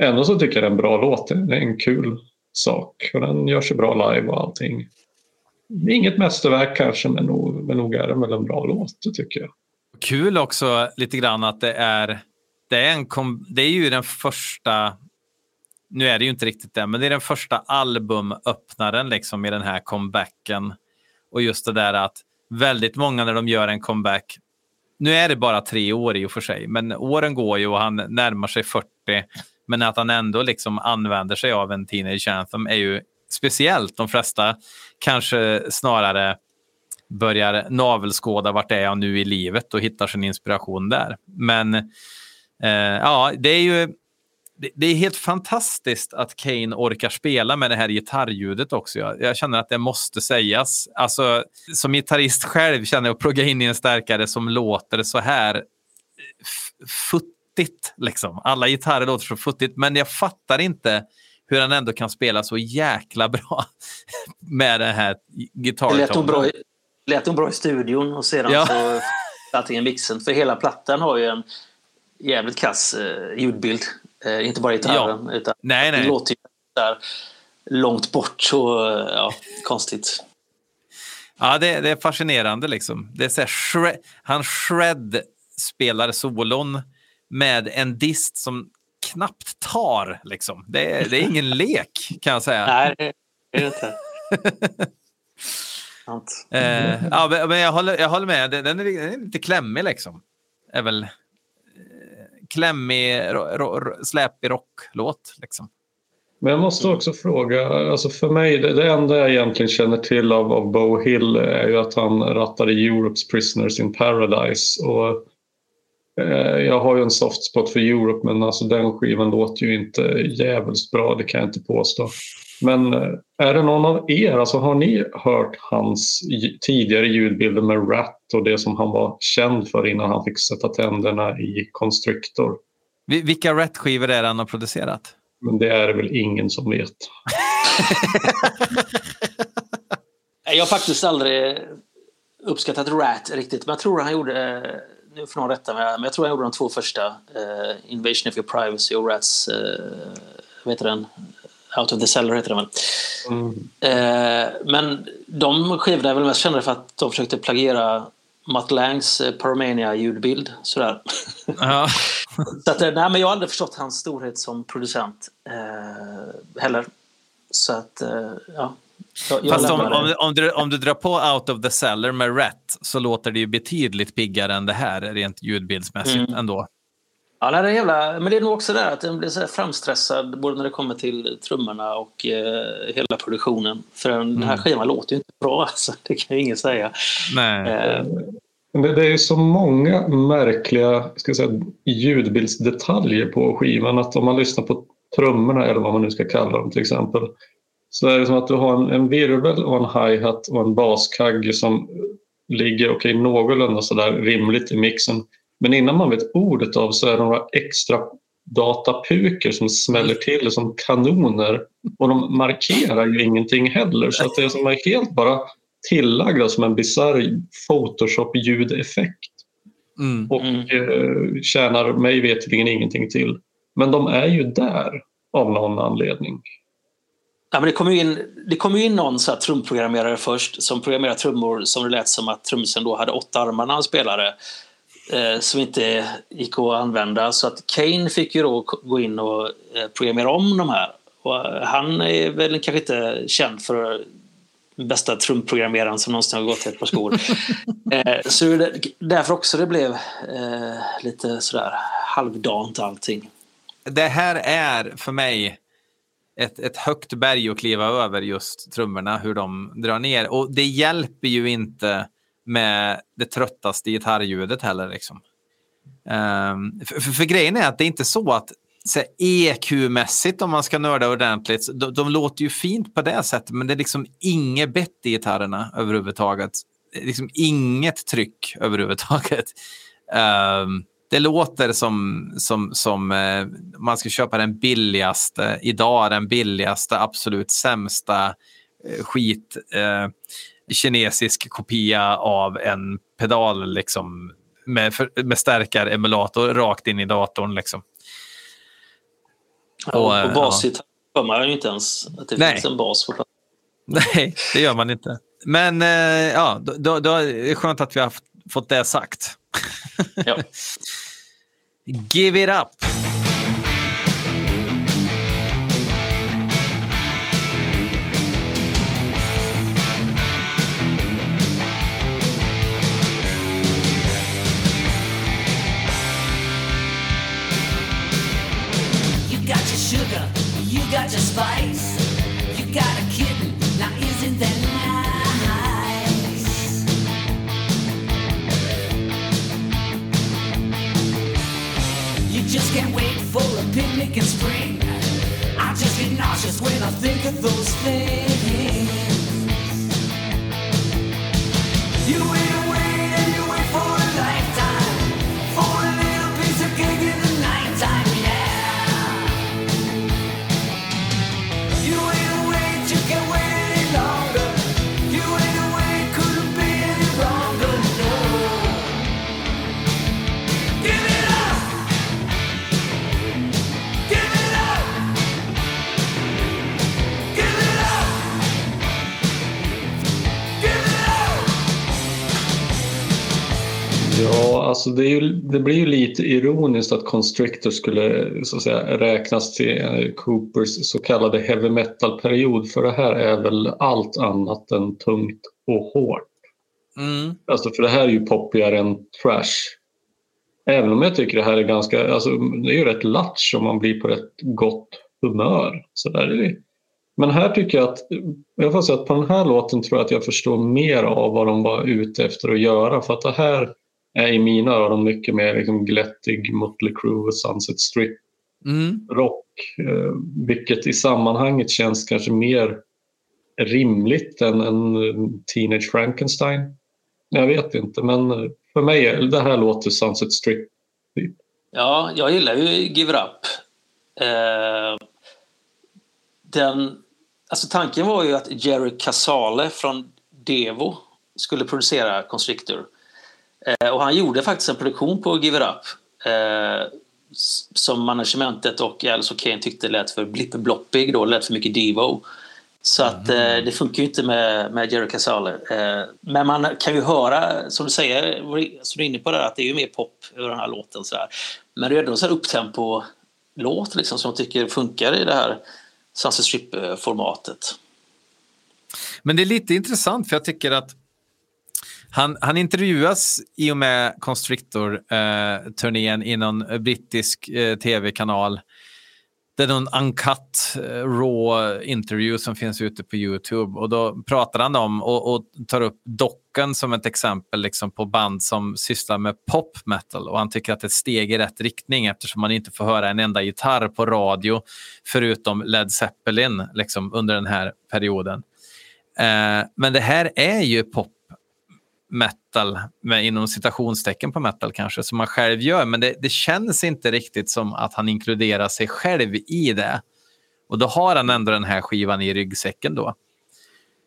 Ändå så tycker jag det är en bra låt. Det är en kul sak och den gör sig bra live och allting. Inget mästerverk kanske men nog, men nog är det väl en bra låt det tycker jag. Kul också lite grann att det är, det är, en kom, det är ju den första, nu är det ju inte riktigt det, men det är den första albumöppnaren liksom i den här comebacken. Och just det där att väldigt många när de gör en comeback, nu är det bara tre år i och för sig, men åren går ju och han närmar sig 40. Men att han ändå liksom använder sig av en Teenage Anthem är ju speciellt. De flesta kanske snarare börjar navelskåda vart är jag nu i livet och hittar sin inspiration där. Men eh, ja, det är ju det, det är helt fantastiskt att Kane orkar spela med det här gitarrljudet också. Jag, jag känner att det måste sägas. Alltså, som gitarrist själv känner jag att plugga in i en stärkare som låter så här futtigt. Liksom. Alla gitarrer låter så futtigt, men jag fattar inte hur han ändå kan spela så jäkla bra med det här Det lät nog bra, gitarrtonen. i- lät nog bra i studion och sedan Ja. så antingen mixen. För hela plattan har ju en jävligt kass eh, ljudbild. Eh, inte bara gitarren, utan Nej, det nej. låter ju där långt bort eh, ja, konstigt. Ja, det, det är fascinerande. Liksom. Det är så shred, han shred spelar solon med en dist som knappt tar. Liksom. Det, är, det är ingen lek, kan jag säga. Nej, det Är det inte? Eh, ja, men jag håller, jag håller med. Den är, den är lite klämmig liksom. Är väl klämmig, släpig rocklåt liksom. Men jag måste också fråga, alltså för mig, det, det enda jag egentligen känner till av, av Bo Hill är ju att han rattade Europes Prisoners in Paradise. Och, eh, jag har ju en soft spot för Europe men alltså den skivan låter ju inte jävligt bra, det kan jag inte påstå. Men eh, är det någon av er, alltså har ni hört hans tidigare ljudbilder med Rat och det som han var känd för innan han fick sätta tänderna i Constrictor? Vi- Vilka Rat-skivor är det han har producerat? Men det är det väl ingen som vet. Jag har faktiskt aldrig uppskattat Rat riktigt, men jag tror han gjorde, nu får någon rätta mig, men jag tror han gjorde de två första, eh, Invasion of your privacy och Rats, eh, vad heter den? Out of the cellar heter den väl. Eh, men de skivorna är väl mest kända för att de försökte plagiera Matt Langs eh, Pyromania ljudbild. Sådär. Ja. Så att, eh, nej, men jag har aldrig förstått hans storhet som producent eh, heller. Så att, eh, ja. Jag, jag Fast om, om, om, du, om du drar på Out of the Cellar med Rat så låter det ju betydligt piggare än det här rent ljudbildsmässigt Mm. ändå. Ja, det är jävla, men det är nog också det att den blir så här framstressad både när det kommer till trummorna och eh, hela produktionen. För den, den här skivan låter ju inte bra, alltså. det kan ju ingen säga. Nej. Eh, Men Det, det är ju så många märkliga ska jag säga, ljudbildsdetaljer på skivan att om man lyssnar på trummorna eller vad man nu ska kalla dem till exempel så är det som att du har en, en virvel och en hi-hat och en baskagge som ligger okej, någorlunda sådär rimligt i mixen. Men innan man vet ordet av så är det några extra datapuker som smäller till som kanoner och de markerar ju ingenting heller så att det är som är helt bara tillagda som en bisarr Photoshop-ljudeffekt Mm. och Mm. eh, tjänar mig veterligen ingenting till. Men de är ju där av någon anledning. Ja, men det kom ju in, det kom ju in någon så här trumprogrammerare först som programmerade trummor som det lät som att trummisen då hade åtta armar när han spelade som inte gick att använda. Så att Kane fick ju då gå in och eh, programmera om de här. Och eh, han är väl kanske inte känd för bästa trumprogrammeraren som någonsin har gått i ett par skor. eh, så det är därför också det blev eh, lite sådär halvdant allting. Det här är för mig ett, ett högt berg att kliva över just trummorna, hur de drar ner. Och det hjälper ju inte med det tröttaste gitarrljudet heller. Liksom. Um, för, för, för grejen är att det är inte så att EQ-mässigt, om man ska nörda ordentligt, de, de låter ju fint på det sättet, men det är liksom inget bett i gitarrerna överhuvudtaget. Det är liksom inget tryck överhuvudtaget. Um, det låter som, som, som eh, man ska köpa den billigaste, idag den billigaste, absolut sämsta eh, skit, eh, kinesisk kopia av en pedal liksom, med, med stärkar-emulator rakt in i datorn. Liksom. Och, Och, och, eh, basgitarr hör man ju inte ens att det Nej. finns en bas på. Nej, det gör man inte. Men eh, ja, då, då, är det skönt att vi har fått- fått det sagt. Ja. Give it up! your sugar, you got your spice, you got a kitten. Now isn't that nice? You just can't wait for a picnic in spring. I just get nauseous when I think of those things. Alltså det, ju, det blir ju lite ironiskt att Constrictor skulle så att säga, räknas till eh, Coopers så kallade heavy metal-period för det här är väl allt annat än tungt och hårt. Mm. Alltså för det här är ju poppigare än trash. Även om jag tycker det här är ganska, alltså det är ju rätt latch om man blir på rätt gott humör. Så där är det. Men här tycker jag att, jag får säga att på den här låten tror jag att jag förstår mer av vad de var ute efter att göra. För att det här är i mina öron mycket mer liksom glättig Motley Crue och Sunset Strip Mm. rock. Eh, vilket i sammanhanget känns kanske mer rimligt än en Teenage Frankenstein. Jag vet inte, men för mig är det här låter Sunset Strip. Ja, jag gillar ju Give It Up. Eh, den, alltså tanken var ju att Jerry Casale från Devo skulle producera Constrictor. Eh, och han gjorde faktiskt en produktion på Give It Up eh, som managementet och Alice och Kane tyckte lät för blippebloppig då, lät för mycket Devo. Så att eh, det funkar ju inte med, med Jerry Casale. Eh, men man kan ju höra, som du säger, som du är inne på där, att det är ju mer pop över den här låten. Så här. Men det är ändå en upptempo-låt liksom, som jag tycker funkar i det här Sunset Strip-formatet. Men det är lite intressant för jag tycker att han, han intervjuas i och med Constrictor-turnén eh, i någon brittisk eh, tv-kanal. Det är någon uncut, eh, raw intervju som finns ute på Youtube. Och då pratar han om och, och tar upp Docken som ett exempel liksom, på band som sysslar med pop metal. Och han tycker att det är ett steg i rätt riktning eftersom man inte får höra en enda gitarr på radio förutom Led Zeppelin liksom, under den här perioden. Eh, men det här är ju pop metal, med, inom citationstecken på metal kanske, som han själv gör. Men det, det känns inte riktigt som att han inkluderar sig själv i det. Och då har han ändå den här skivan i ryggsäcken då.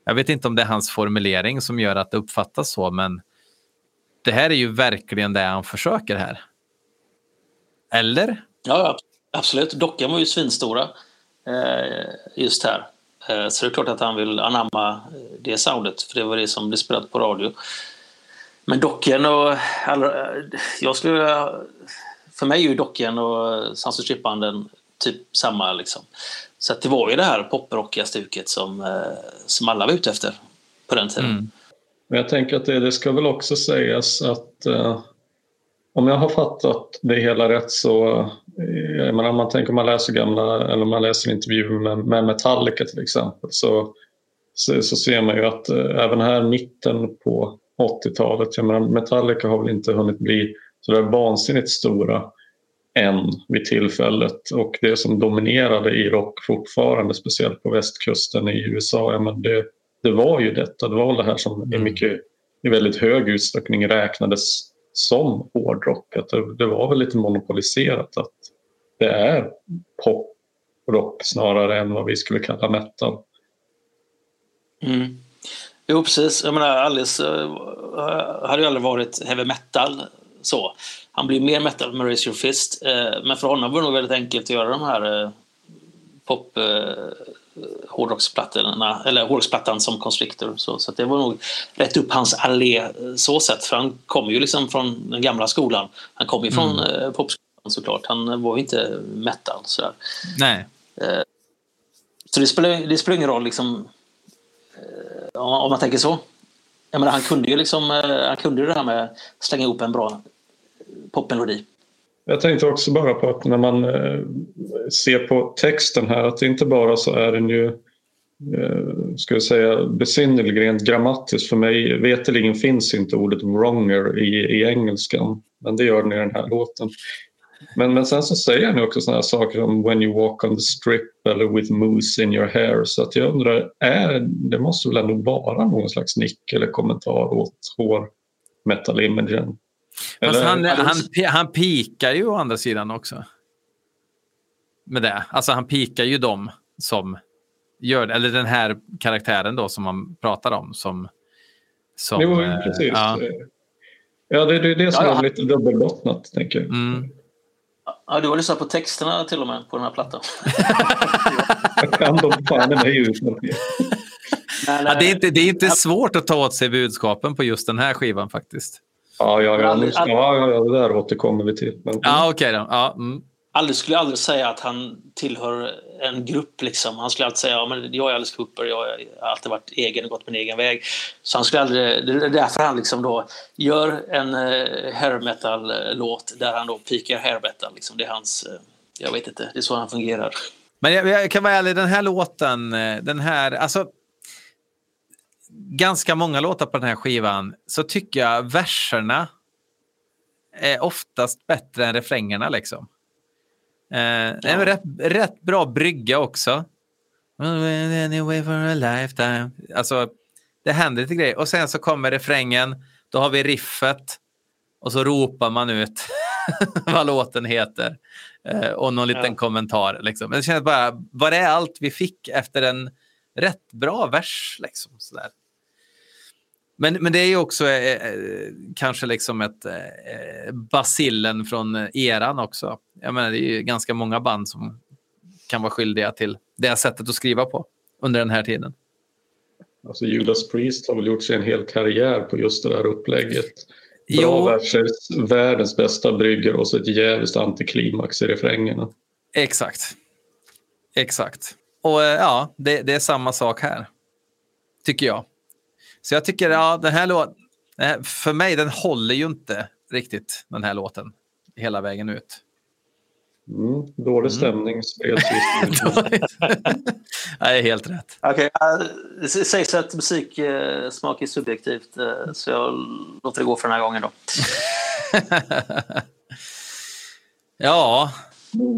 Jag vet inte om det är hans formulering som gör att det uppfattas så, men det här är ju verkligen det han försöker här. Eller? Ja, absolut. Dockan var ju svinstora eh, just här. Eh, så det är klart att han vill anamma eh, det soundet, för det var det som blev spelat på radio. Men docken och... Alla, jag skulle... För mig är ju docken och Sans och typ samma. Liksom. Så att det var ju det här poprockiga stuket som, eh, som alla var ute efter på den tiden. Mm. Men jag tänker att det, det ska väl också sägas att eh, om jag har fattat det hela rätt så, eh, jag menar, om man tänker om man läser gamla eller om man läser intervjuer med, med Metallica till exempel så, så, så ser man ju att eh, även här mitten på 80-talet, jag menar, Metallica har väl inte hunnit bli så där vansinnigt stora än vid tillfället och det som dominerade i rock fortfarande, speciellt på västkusten i USA, ja, men det, det var ju detta. Det var det här som i, mycket, i väldigt hög utsträckning räknades som hårdrock. Att det, det var väl lite monopoliserat att det är poprock snarare än vad vi skulle kalla metal. Mm. Jo, precis. Jag menar, Alice uh, hade ju aldrig varit heavy metal så. Han blir mer metal med Raise Your Fist. Uh, men för honom var det nog väldigt enkelt att göra de här uh, pop hårdrocksplattorna, eller hårdrocksplattan som Constrictor. Så, så det var nog rätt upp hans allé så sett. För han kommer ju liksom från den gamla skolan. Han kom ju från mm. popskolan såklart. Han var ju inte metal sådär. Nej. Så det spelar, det spelar ingen roll liksom om man, tänker så. Jag menar, han kunde ju liksom, eh, han kunde ju det här med att slänga ihop en bra popmelodi. Jag tänkte också bara på att när man eh, ser på texten här att inte bara så är den ju eh, ska jag säga besynnerlig rent grammatiskt. För mig veterligen finns inte ordet wronger i, i engelskan. Men det gör den i den här låten. Men, men sen så säger han också sådana saker som when you walk on the strip eller with moose in your hair. Så att jag undrar, är, det måste väl ändå vara någon slags nick eller kommentar åt hår metal imagen? Fast han, han, han pikar ju å andra sidan också. Med det. Alltså han pikar ju dem som gör eller den här karaktären då som man pratar om. Som, som, jo, precis. Ja, ja det, det är det som ja. är lite dubbelbottnat, tänker jag. Mm. Ja, du har lyssnat på texterna till och med på den här plattan. jag kan dem fan i mig utan ja, det, är inte, det är inte svårt att ta åt sig budskapen på just den här skivan faktiskt. Ja, ja, ja, nu, Aldrig- ja, ja, ja, det där återkommer vi till. Men, Ja, okej då. Ja, mm. aldrig skulle jag aldrig säga att han tillhör en grupp. Liksom. Han skulle alltid säga ja, men jag är Alice Cooper, jag har alltid varit egen och gått min egen väg. Så han skulle aldrig, det är därför han liksom då gör en eh, uh, hair metal-låt eh, där han då pikar hair metal. Liksom. Det är hans, eh, jag vet inte, det är så han fungerar. Men jag, jag kan vara ärlig, den här låten, den här, alltså ganska många låtar på den här skivan så tycker jag verserna är oftast bättre än refrängerna liksom. Eh, är en rätt, rätt bra brygga också. Anyway for a lifetime. Alltså, det händer lite grejer. Och sen så kommer refrängen, då har vi riffet och så ropar man ut vad låten heter. Eh, och någon liten Ja. kommentar. Liksom. Men Det känns bara, var det allt vi fick efter en rätt bra vers? Liksom, sådär. Men, men det är ju också eh, eh, kanske liksom ett eh, basillen från eh, eran också. Jag menar, det är ju ganska många band som kan vara skyldiga till det sättet att skriva på under den här tiden. Alltså Judas Priest har väl gjort sig en hel karriär på just det där upplägget. Bra Jo. verser, världens bästa brygger och så ett jävligt antiklimax i refrängerna. Exakt. Exakt. Och eh, ja, det, det är samma sak här. Tycker jag. Så jag tycker, ja, den här låten, för mig, den håller ju inte riktigt, den här låten, hela vägen ut. Mm, dålig stämning spreds just nu. Nej, helt rätt. Eh, det sägs att musiksmak är subjektivt eh, så jag låter det gå för den här gången då. Ja,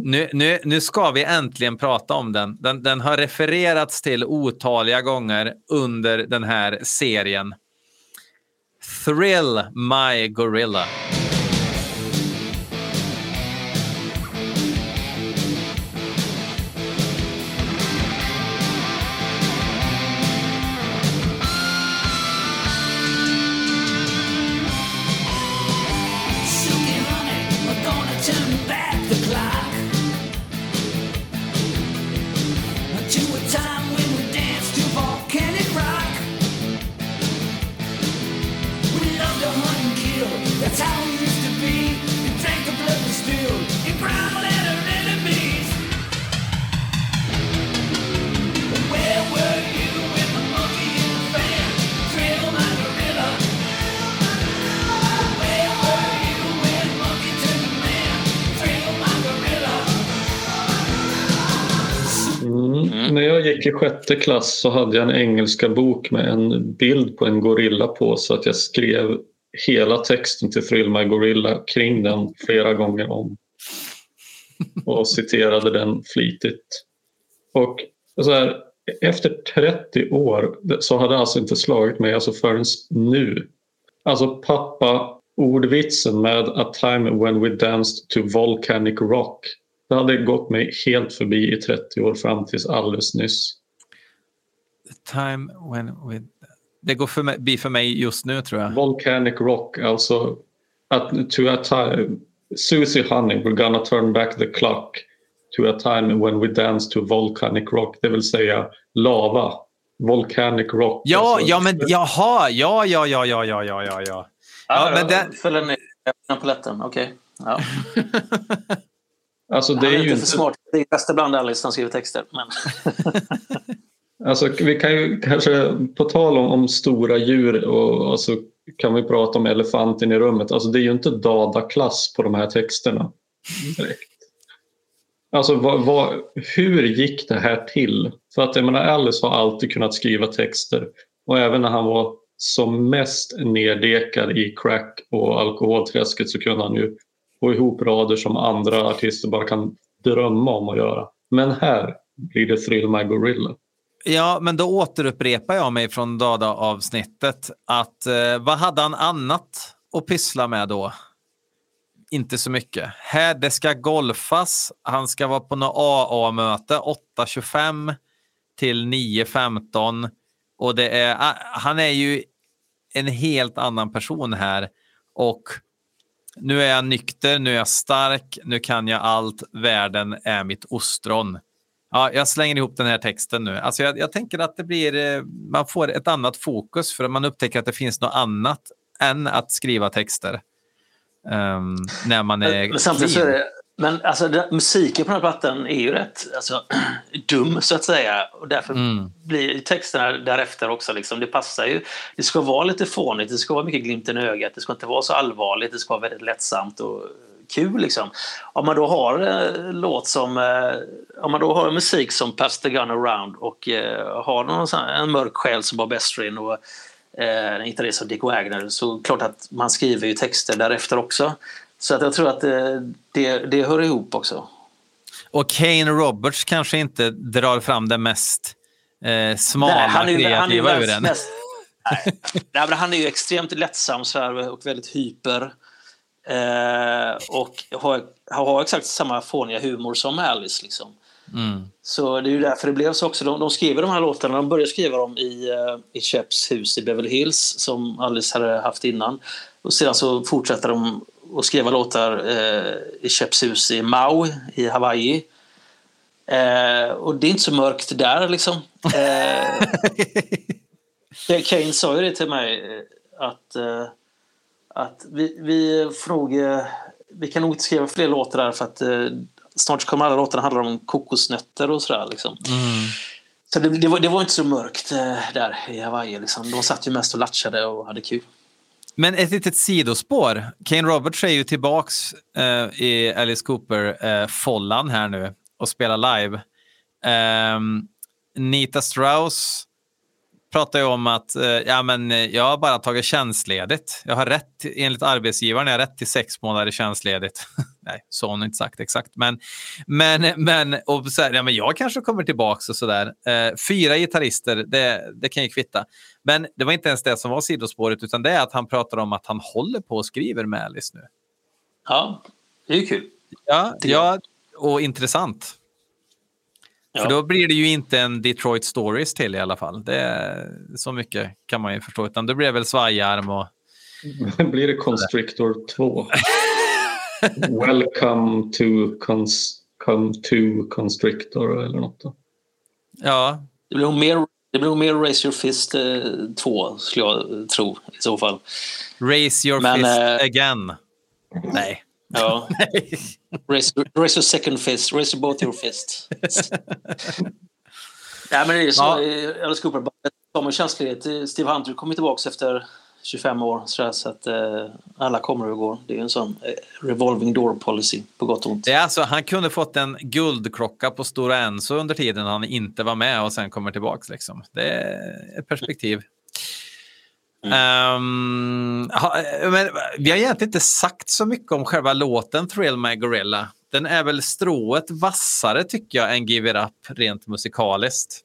nu, nu, nu ska vi äntligen prata om den. den. Den har refererats till otaliga gånger under den här serien. Thrill My Gorilla. Gick i sjätte klass så hade jag en engelska bok med en bild på en gorilla på så att jag skrev hela texten till Thrill My Gorilla kring den flera gånger om. Och citerade den flitigt. Och så här, efter 30 år så hade det alltså inte slagit mig alltså förrän nu. Alltså pappa ordvitsen med A time when we danced to volcanic rock. Det hade gått mig helt förbi i 30 år fram tills alldeles nyss. The time when we... Det går förbi för mig just nu tror jag. Volcanic Rock, alltså at, to a time, Susie Honey, we're gonna turn back the clock to a time when we dance to volcanic rock, det vill säga lava. Volcanic rock. Ja, alltså. ja men jaha, ja, ja, ja, ja, ja, ja, ja. ja, ja men den... Föll ner på lätten, okej. Okay. Ja. alltså det är är ju inte för smart. Det är bästa bland Alice när han skriver texter. Men... Alltså, vi kan ju kanske, på tal om, om stora djur, och, alltså, kan vi prata om elefanten i rummet. Alltså, det är ju inte Dada-klass på de här texterna. Direkt. Alltså, vad, vad, hur gick det här till? För att jag menar, Alice har alltid kunnat skriva texter. Och även när han var som mest neddekad i crack och alkoholträsket så kunde han ju få ihop rader som andra artister bara kan drömma om att göra. Men här blir det Thrill My Gorilla. Ja, men då återupprepar jag mig från Dada-avsnittet. Att eh, vad hade han annat att pyssla med då? Inte så mycket. Här, det ska golfas. Han ska vara på något AA-möte 8.25 till 9.15. Och det är, eh, han är ju en helt annan person här. Och nu är jag nykter, nu är jag stark, nu kan jag allt. Världen är mitt ostron. Ja, jag slänger ihop den här texten nu. Alltså jag, jag tänker att det blir, eh, man får ett annat fokus för att man upptäcker att det finns något annat än att skriva texter. Ehm, när man är Men samtidigt så är det, men alltså, den, musiken på den här plattan är ju rätt alltså, dum så att säga. Och därför Mm. blir texterna därefter också. Liksom, det passar ju. Det ska vara lite fånigt, det ska vara mycket glimten i ögat. Det ska inte vara så allvarligt, det ska vara väldigt lättsamt och kul. Liksom. Om man då har eh, låt som... Eh, om man då har musik som Pass the gun around och eh, har någon sån, en mörk själ som Bob Estrin och eh, en gitarrist som Dick Wagner så klart att man skriver ju texter därefter också. Så att jag tror att eh, det, det hör ihop också. Och Kane Roberts kanske inte drar fram det mest eh, smala, han är ju, han är kreativa ur mest, den. mest, nej. nej, men han är ju extremt lättsam och väldigt hyper. Eh, och har, har exakt samma fåniga humor som Alice. Liksom. Mm. Så det är ju därför det blev så också. De, de skriver de här låtarna, de började skriva dem i, uh, i Cheps hus i Beverly Hills som Alice hade haft innan. Och sedan så fortsätter de att skriva låtar eh, i Cheps hus i Maui i Hawaii. Eh, och det är inte så mörkt där liksom. Eh, Kane sa ju det till mig eh, att, eh, att vi, vi får nog, eh, vi kan nog inte skriva fler låtar där för att eh, snart kommer alla låtarna handla om kokosnötter och sådär. Liksom. Så det, det, var, det var inte så mörkt där i Hawaii. Liksom. De satt ju mest och latchade och hade kul. Men ett litet sidospår. Kane Roberts är ju tillbaks eh, i Alice Cooper-follan eh, här nu och spelar live. Eh, Nita Strauss pratar ju om att eh, ja, men, eh, jag har bara tagit tjänstledigt. Jag har rätt, enligt arbetsgivaren, jag har rätt till sex månader tjänstledigt. Nej, så har hon inte sagt exakt. Men, men, men, och så här, ja, men jag kanske kommer tillbaka och sådär. Eh, fyra gitarrister, det, det kan ju kvitta. Men det var inte ens det som var sidospåret, utan det är att han pratar om att han håller på och skriver med Alice nu. Ja, det är ju kul. Ja, ja och intressant. Ja. För då blir det ju inte en Detroit Stories till i alla fall. Det är, så mycket kan man ju förstå. Utan det blir väl svajarm och... blir det Constrictor 2. Welcome to, cons come to Constrictor eller något. Då. Ja, Det blir nog mer, det blir nog mer Raise Your Fist 2, skulle jag tro i så fall. raise your Men, fist eh, again. Nej. Ja. raise, raise your second fist, raise both your fists. Nej, men det är så. Ja. Ja. Alice Cooper kommer känslighet. Steve Hunter kommer tillbaka efter 25 år. Så, att eh, alla kommer och går. Det är en sån eh, revolving door policy på gott och ont. Det är alltså, han kunde fått en guldklocka på Stora Enso under tiden han inte var med och sen kommer tillbaka. Liksom. Det är ett perspektiv. Ehm, ha, men, vi har egentligen inte sagt så mycket om själva låten Thrill My Gorilla. Den är väl strået vassare tycker jag än Give It Up rent musikaliskt.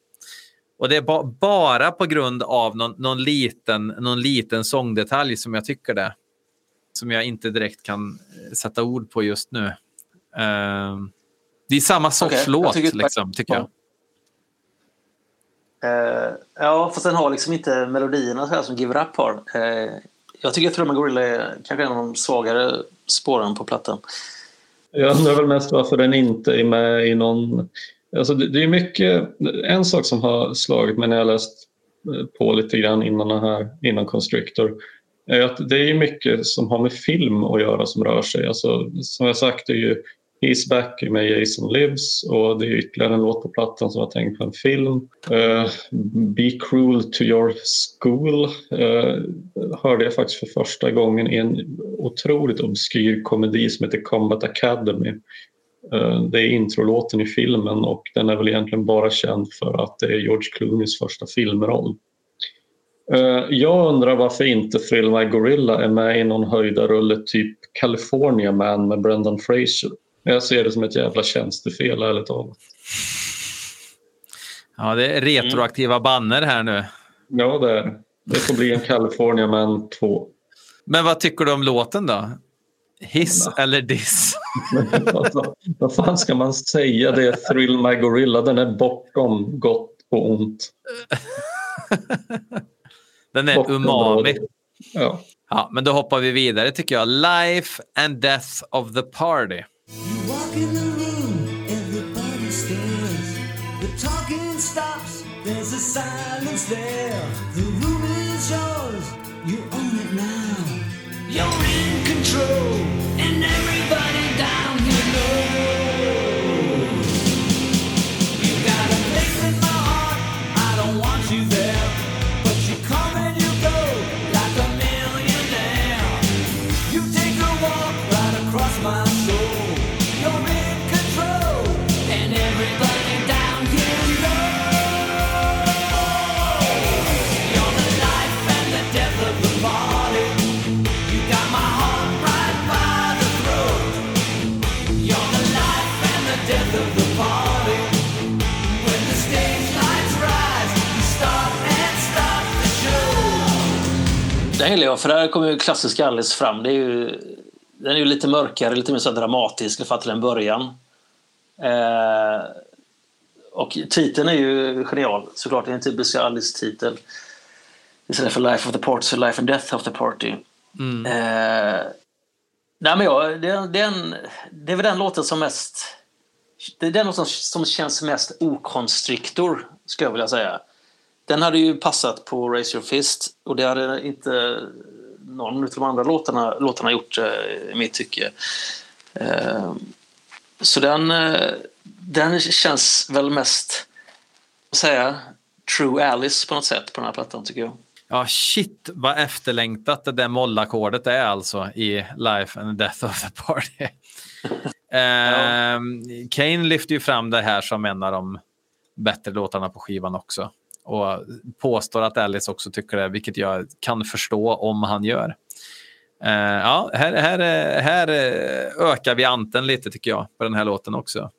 Och det är ba bara på grund av någon, någon, liten, någon liten sångdetalj som jag tycker det. Som jag inte direkt kan eh, sätta ord på just nu. Ehm, det är samma sorts jag låt, tycker- liksom, tycker jag. Eh, ja, fast den har liksom inte melodierna så här som Give It Up har. Eh, jag tycker att Thrill My Gorilla är kanske en av de svagare spåren på plattan. Jag undrar väl mest varför den inte är med i någon... Alltså det, det är mycket... En sak som har slagit mig när jag läst eh, på lite grann innan, den här, innan Constrictor är att det är mycket som har med film att göra som rör sig. Alltså, som jag sagt, det är ju He's Back med Jason Lives och det är ytterligare en låt på plattan som var tänkt på en film. Uh, Be Cruel to Your School uh, hörde jag faktiskt för första gången i en otroligt obskyr komedi som heter Combat Academy. Eh, det är introlåten i filmen och den är väl egentligen bara känd för att det är George Clooneys första filmroll. Eh, Jag undrar varför inte Thrill My Gorilla är med i någon höjdarrulle typ California Man med Brendan Fraser. Jag ser det som ett jävla tjänstefel ärligt talat. Ja, det är retroaktiva banner här nu. Ja, det är det. Det får bli en California Man 2. Men vad tycker du om låten då? Hiss eller diss? alltså, vad fan ska man säga? Det är Thrill My Gorilla. Den är bortom gott och ont. Den är Bortom umami. Ja. Ja, men då hoppar vi vidare tycker jag. Life and Death of the Party. You walk in the room, everybody stares. The talking stops, there's a silence there. The room is yours, You own it now. You're in control, Den gillar jag, för där kommer ju klassiska Alice fram. Det är ju, den är ju lite mörkare, lite mer så dramatisk, i alla till en början. Eh, och titeln är ju genial, såklart. Det är en typisk Alice-titel. Istället för Life of the Party, så Life and Death of the Party. Eh, nej men ja, det, det, är en, det är väl den låten som mest... Det är den låten som känns mest okonstriktor, skulle jag vilja säga. Den hade ju passat på Raise Your Fist och det hade inte någon av de andra låtarna, låtarna gjort eh, i mitt tycke. Eh, så den, eh, den känns väl mest, vad säger jag, True Alice på något sätt på den här plattan tycker jag. Ja, shit vad efterlängtat det där mollackordet är alltså i Life and Death of the Party. Ehm, Kane lyfter ju fram det här som en av de bättre låtarna på skivan också. Och påstår att Alice också tycker det, vilket jag kan förstå om han gör. Eh, ja, här, här, här eh, ökar vi anten lite tycker jag på den här låten också.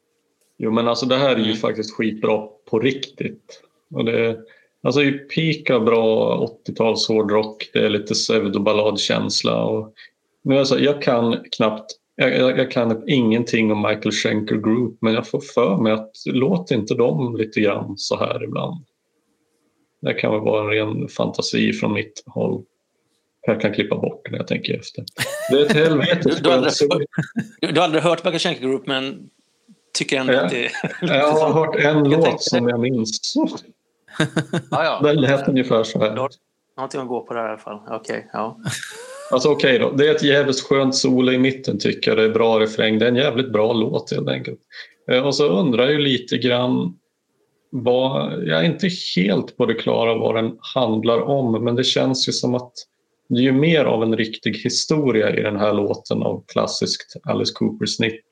Jo men alltså det här är ju Mm. faktiskt skitbra på riktigt. Och det, alltså ju pika bra 80-tals hårdrock, det är lite pseudoballadkänsla. Och, men alltså, jag kan knappt, jag, jag, jag kan ingenting om Michael Schenker Group men jag får för mig att låt inte dem lite grann så här ibland. Det kan väl vara en ren fantasi från mitt håll. Jag kan klippa bort när jag tänker efter. Det är ett helvete. Du, du, har aldrig, du, du har aldrig hört Schenker Group men tycker ändå Ja. att det är... Jag har hört en Jag låt som jag minns. Ja. Den lät ungefär så här. Du har någonting att gå på där i alla fall. Okej, ja. Alltså okej då, det är ett jävligt skönt solo i mitten tycker jag. Det är bra refräng. Det är en jävligt bra låt helt enkelt. Eh, Och så undrar jag ju lite grann vad, jag är inte helt på det klara vad den handlar om men det känns ju som att det är ju mer av en riktig historia i den här låten av klassiskt Alice Cooper-snitt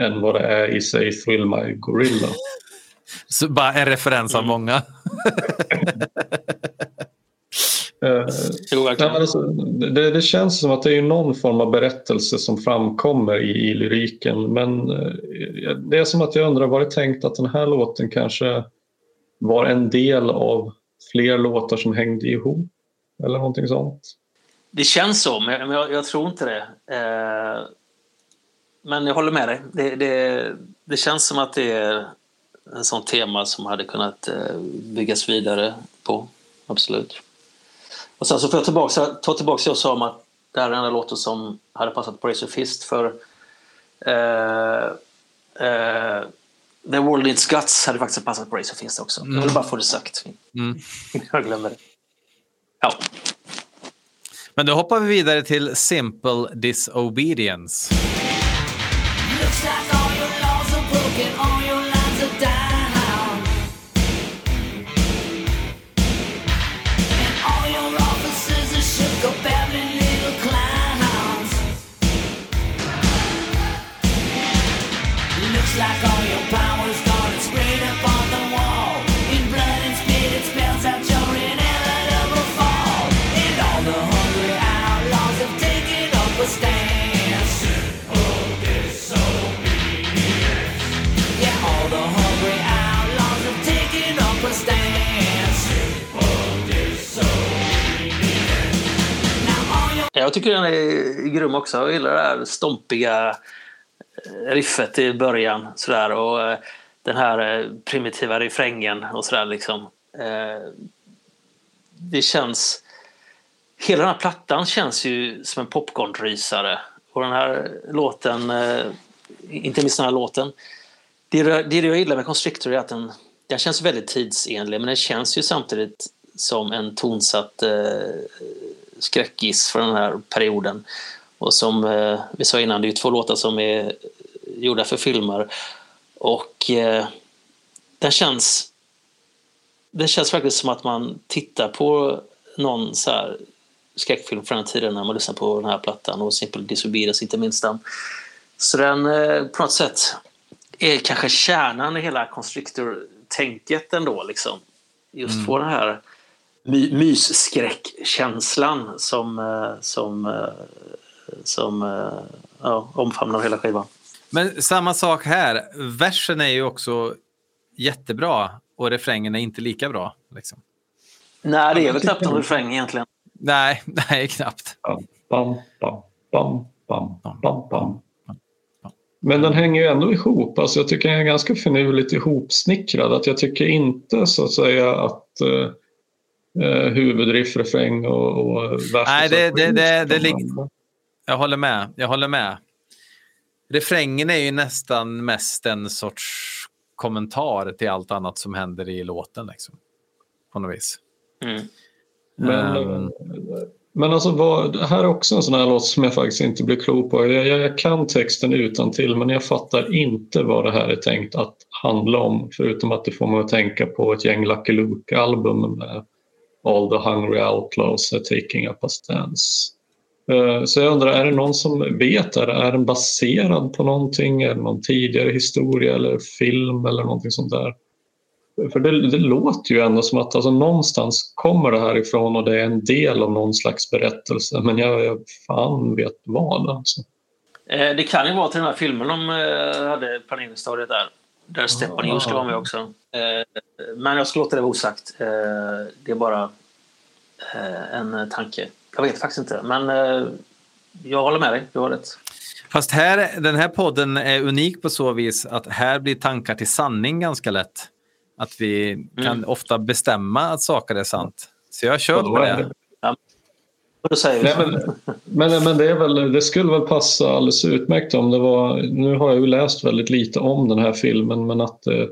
än vad det är i sig Thrill My Gorilla. Så bara en referens av många. Eh, Jo, Nej, alltså, det, det känns som att det är någon form av berättelse som framkommer i, i lyriken men eh, det är som att jag undrar var det tänkt att den här låten kanske var en del av fler låtar som hängde ihop eller någonting sånt. Det känns så, men jag, jag, jag tror inte det. Eh, men jag håller med dig. Det, det, det känns som att det är en sån tema som hade kunnat eh, byggas vidare på. Absolut. Och sen så får jag tillbaka, ta tillbaka det jag sa om att det här är den enda låten som hade passat på Razor Fist för eh, eh, The World Needs Guts hade faktiskt passat på Razor Fist också. Jag vill bara få det sagt. Mm. jag glömmer det. Ja. Men då hoppar vi vidare till Simple Disobedience. Jag tycker den är grym också. Jag gillar det här stompiga eh, riffet i början sådär, och eh, den här eh, primitiva refrängen och sådär. Liksom. Det känns... Hela den här plattan känns ju som en popcornrysare. Och den här låten, inte minst den här låten, det, det det jag gillar med Constrictor är att den, den känns väldigt tidsenlig men den känns ju samtidigt som en tonsatt skräckis från den här perioden. Och som eh, vi sa innan, det är ju två låtar som är gjorda för filmer. Och eh, den känns... Det känns faktiskt som att man tittar på någon så här skräckfilm från den tiden när man lyssnar på den här plattan och Simple Disobedience inte minst den. Så den eh, på något sätt är kanske kärnan i hela Constrictor-tänket ändå. Liksom. Just få den här my mysskräckkänslan som, eh, som, eh, som eh, ja, omfamnar hela skivan. Men samma sak här. Versen är ju också jättebra och refrängen är inte lika bra. Liksom. Nej, det är väl knappt en refräng egentligen. Nej, nej, knappt. Bam, bam, bam, bam, bam, bam, bam. Men den hänger ju ändå ihop. Alltså jag tycker den är ganska finurligt ihopsnickrad. Att jag tycker inte så att säga att uh, huvudriff, refräng och, och vers... Nej, det- det- det- det lig- lig- Jag håller med. Jag håller med. Refrängen är ju nästan mest en sorts kommentar till allt annat som händer i låten. Liksom. På något vis. Mm. Men, Ehm, men alltså, vad, det här är också en sån här låt som jag faktiskt inte blir klok på. Jag, jag, jag kan texten utan till men jag fattar inte vad det här är tänkt att handla om. Förutom att det får mig att tänka på ett gäng Lucky Luke-album med All the Hungry Outlaws are taking up a stance. Eh, så jag undrar, är det någon som vet? Är, är den baserad på någonting? Är det någon tidigare historia eller film eller någonting sånt där? För det, det låter ju ändå som att alltså, någonstans kommer det här ifrån och det är en del av någon slags berättelse. Men jag, jag fan vet vad alltså. Eh, det kan ju vara till den här filmen de eh, hade planeringsstadiet där. Där Stepan Hughes ska vara med också. Eh, Men jag ska låta det vara osagt. Eh, Det är bara eh, en tanke. Jag vet faktiskt inte. Men jag håller med dig. Du har rätt. Fast här, den här podden är unik på så vis att här blir tankar till sanning ganska lätt. Att vi kan ofta bestämma att saker är sant. Så jag då på det. Och då säger Nej, men, men, men det, är väl, det skulle väl passa alldeles utmärkt om det var... Nu har jag ju läst väldigt lite om den här filmen men att det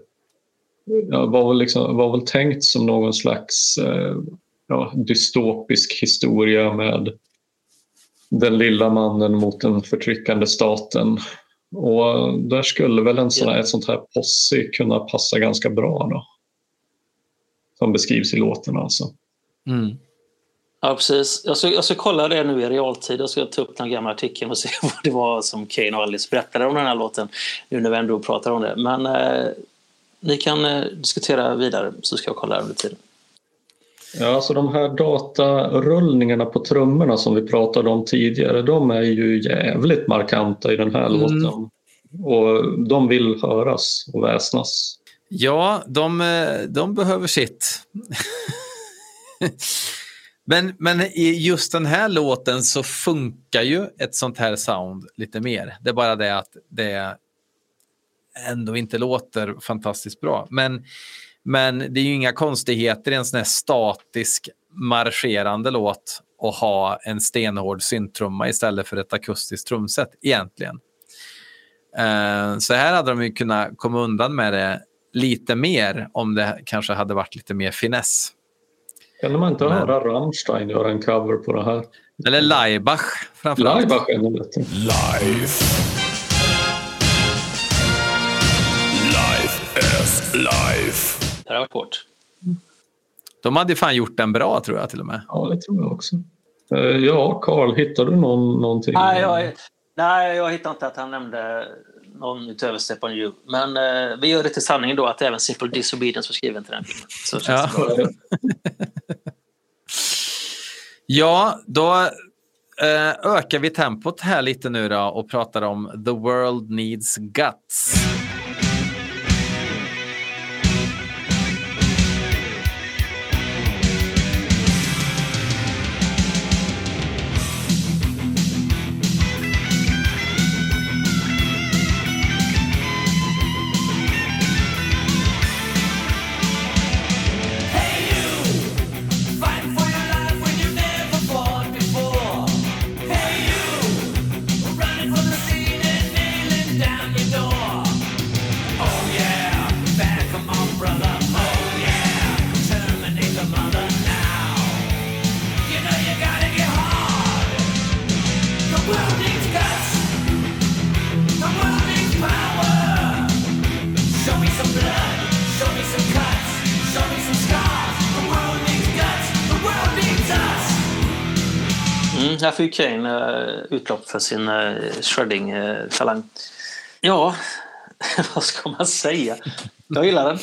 ja, var, väl liksom, var väl tänkt som någon slags eh, ja, dystopisk historia med den lilla mannen mot den förtryckande staten. Och där skulle väl en sån här, ett sånt här posse kunna passa ganska bra då. Som beskrivs i låten alltså. Mm. Ja, precis. Jag ska, jag ska kolla det nu i realtid. Jag ska ta upp den gamla artikeln och se vad det var som Kane och Alice berättade om den här låten. Nu när vi ändå pratar om det. Men eh, ni kan eh, diskutera vidare så ska jag kolla under tiden. Ja, alltså de här datarullningarna på trummorna som vi pratade om tidigare, de är ju jävligt markanta i den här Mm. låten. Och de vill höras och väsnas. Ja, de, eh, de behöver sitt. men, men i just den här låten så funkar ju ett sånt här sound lite mer. Det är bara det att det ändå inte låter fantastiskt bra. Men, men det är ju inga konstigheter i en sån här statisk marscherande låt och ha en stenhård synttrumma istället för ett akustiskt trumset egentligen. Eh, så här hade de ju kunnat komma undan med det lite mer om det kanske hade varit lite mer finess. Kan man inte Men- höra Rammstein göra en cover på det här? Eller Laibach framförallt. Laibach är ännu bättre. Life. Life is life. Det här varit hårt. De hade fan gjort den bra tror jag till och med. Ja, det tror jag också. Eh, Ja, Carl, hittar du någon, någonting? Nej, jag, nej, jag hittar inte att han nämnde någon utöver Stepan Hugh. Men eh, vi gör det till sanningen då att även Simple Disobedience var skriven till den filmen. Så känns Ja. det. Ja, då eh, ökar vi tempot här lite nu då och pratar om The World Needs Guts. Fick Kane utlopp för sin eh, shredding-talang. ja, vad ska man säga? Jag gillar den.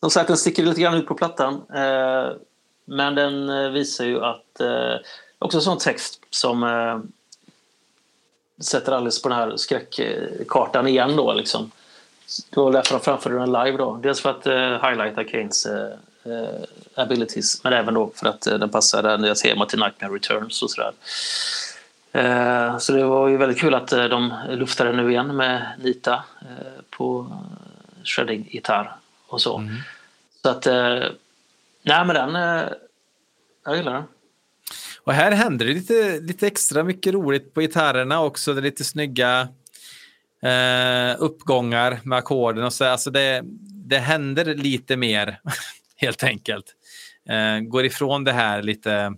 Som sagt, den sticker lite grann ut på plattan. Eh, men den eh, visar ju att... också en sån text som sätter alldeles på den här skräckkartan igen då liksom. Det var därför de framförde den live då. Dels för att highlighta Kanes abilities, men även då för att eh, den passar det nya temat till Nightmare Returns och sådär. Eh, så det var ju väldigt kul att eh, de luftade nu igen med Nita eh, på shredding-gitarr och så. Mm. Så att, eh, nej men den, jag gillar den. Och här händer det lite, lite extra mycket roligt på gitarrerna också. Det är lite snygga eh, uppgångar med ackorden och så. Alltså det, det händer lite mer helt enkelt. Eh, går ifrån det här lite,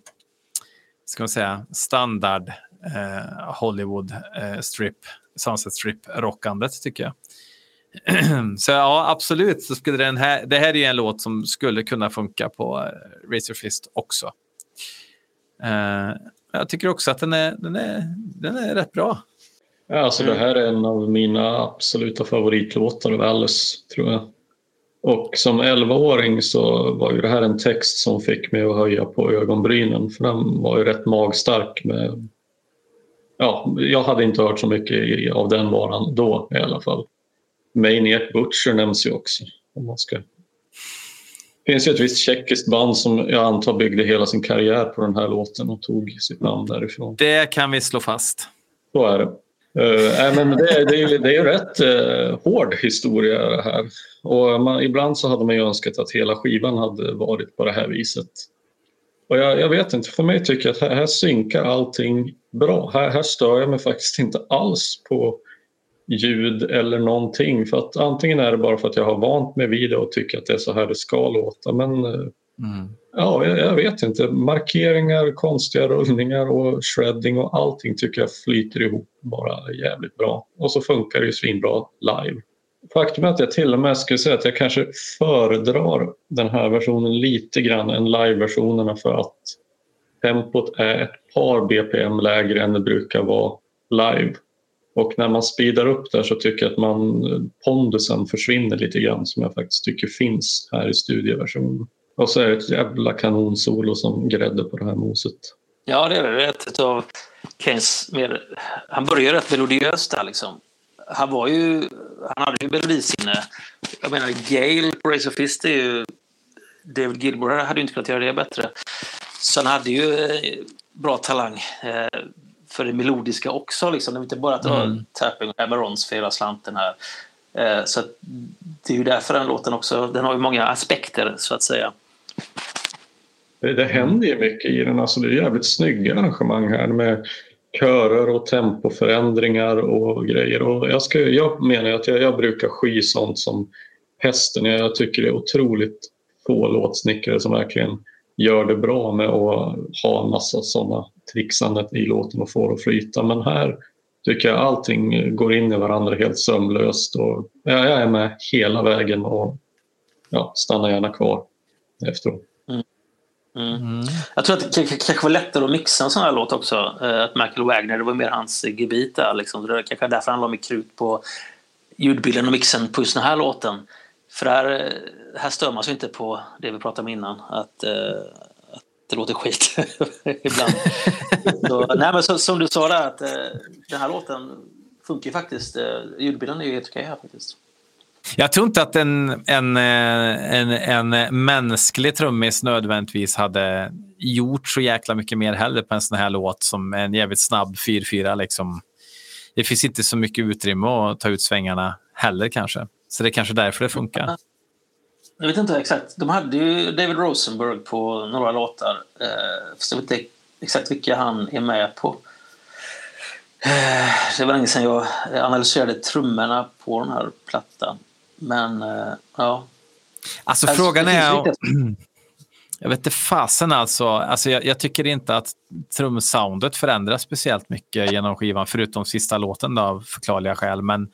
ska man säga, standard eh, Hollywood eh, strip, Sunset strip-rockandet tycker jag. så ja, absolut. Så skulle den här, det här är en låt som skulle kunna funka på uh, Razor Fist också. Eh, jag tycker också att den är, den är, den är rätt bra. Ja, alltså Det här är en av mina absoluta favoritlåtar av Alice, tror jag. Och som 11-åring så var ju det här en text som fick mig att höja på ögonbrynen för den var ju rätt magstark. Med, ja, jag hade inte hört så mycket av den varan då i alla fall. Maniac Butcher nämns ju också. Om man ska... Det finns ju ett visst tjeckiskt band som jag antar byggde hela sin karriär på den här låten och tog sitt namn därifrån. Det kan vi slå fast. Så är det. Uh, men det, det, är det är ju rätt uh, hård historia det här. Och man, ibland så hade man ju önskat att hela skivan hade varit på det här viset. Och jag, jag vet inte, för mig tycker jag att här, här synkar allting bra. Här, här stör jag mig faktiskt inte alls på ljud eller någonting. För att antingen är det bara för att jag har vant mig vid det och tycker att det är så här det ska låta. Men uh, mm. ja, jag, jag, vet inte. Markeringar, konstiga rullningar och shredding och allting tycker jag flyter ihop bara jävligt bra. Och så funkar det ju svinbra live. Faktum är att jag till och med skulle säga att jag kanske föredrar den här versionen lite grann än live-versionerna för att tempot är ett par BPM lägre än det brukar vara live. Och när man speedar upp där så tycker jag att man, pondusen försvinner lite grann som jag faktiskt tycker finns här i studieversionen. Och så är det ett jävla kanonsolo som grädde på det här moset. Ja, det är det. Ett av Keynes mer... Han börjar rätt melodiöst där liksom han var ju, han hade ju melodisinne. Jag menar, Gale på Race of Fist är ju... David Gilmour hade ju inte kunnat göra det bättre. Så han hade ju eh, bra talang eh, för det melodiska också. Liksom. Det var inte bara att mm. tapping och Amarons för hela slanten här. Eh, så det är ju därför den låten också, den har ju många aspekter så att säga. Det, det händer ju mycket i den. Alltså det är jävligt snygga arrangemang här med körer och tempoförändringar och grejer. Och jag, ska, jag menar att jag, jag brukar sky sånt som hästen. Jag tycker det är otroligt få låtsnickare som verkligen gör det bra med att ha en massa sådana trixandet i låten och få det att flyta. Men här tycker jag allting går in i varandra helt sömlöst och jag är med hela vägen och ja, stannar gärna kvar efteråt. Mm. Mm. Jag tror att det kanske var lättare att mixa en sån här låt också. Eh, att Michael Wagner, det var mer hans gebit där. Liksom. Det kanske därför han la mycket krut på ljudbilden och mixen på just den här låten. För här, eh, här stör man sig inte på det vi pratade om innan. Att, att det låter skit ibland. så, nej, men så, som du sa där, att uh, den här låten funkar faktiskt. Uh, ljudbilden är ju helt okej här faktiskt. Jag tror inte att en, en, eh, en, en mänsklig trummis nödvändigtvis hade gjort så jäkla mycket mer heller på en sån här låt som en jävligt snabb 4-4. Liksom. Det finns inte så mycket utrymme att ta ut svängarna heller kanske. Så det är kanske därför det funkar. Jag vet inte exakt. De hade ju David Rosenberg på några låtar. Eh, jag vet inte exakt vilka han är med på. Eh, det var länge sedan jag analyserade trummorna på den här plattan. Men ja. Alltså, alltså frågan är... Jag vet inte fasen alltså. alltså jag, jag, tycker inte att trumsoundet förändras speciellt mycket genom skivan, förutom sista låten då, av förklarliga skäl. Men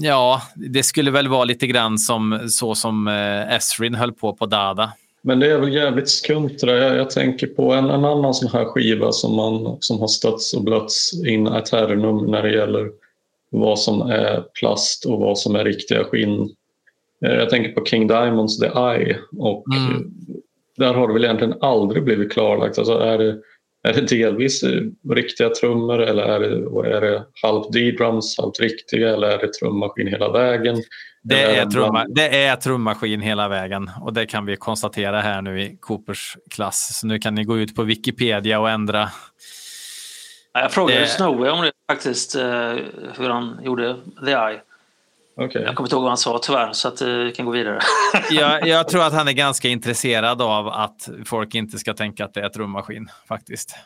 ja, det skulle väl vara lite grann som så som eh, Esrin höll på på Dada. Men det är väl jävligt skumt det där. Jag, jag tänker på en, en annan sån här skiva som, man, som har stötts och blötts in eternum när det gäller vad som är plast och vad som är riktiga skinn. Eh, Jag tänker på King Diamonds The Eye och Mm. där har det väl egentligen aldrig blivit klarlagt. Alltså är, det, är det delvis eh, riktiga trummor eller är det, är det halvt D-drums, halvt riktiga eller är det trummaskin hela vägen? Det är, trumma, bland- det är trummaskin hela vägen och det kan vi konstatera här nu i Coopers klass. Så nu kan ni gå ut på Wikipedia och ändra. Ja, Jag frågade Det- Snowy om det faktiskt, eh, hur han gjorde The Eye. Okej. Jag kommer inte ihåg vad han sa tyvärr, så att eh, vi kan gå vidare. Jag, jag tror att han är ganska intresserad av att folk inte ska tänka att det är trummaskin faktiskt.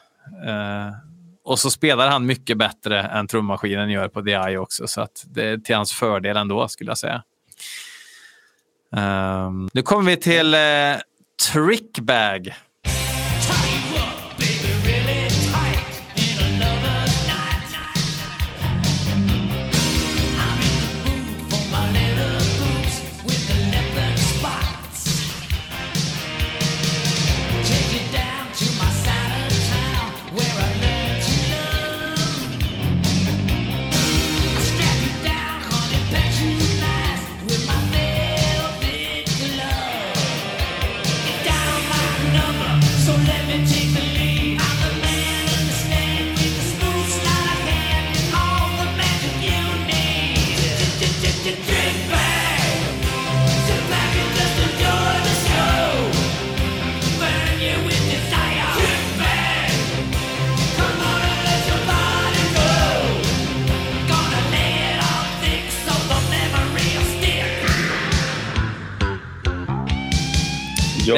Eh, och så spelar han mycket bättre än trummaskinen gör på Eye också, så att det är till hans fördel ändå skulle jag säga. Ehm, nu kommer vi till uh, Trickbag.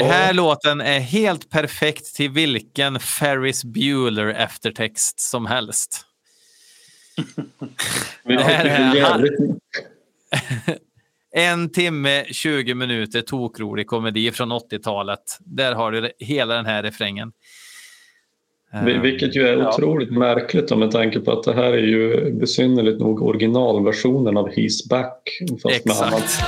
Den här låten är helt perfekt till vilken Ferris Bueller eftertext som helst. det här är- En timme, 20 minuter tokrolig komedi från 80-talet. Där har du hela den här refrängen. vil- vilket ju är Ja. otroligt märkligt om med tanke på att det här är ju besynnerligt nog originalversionen av He's Back. Fast med annat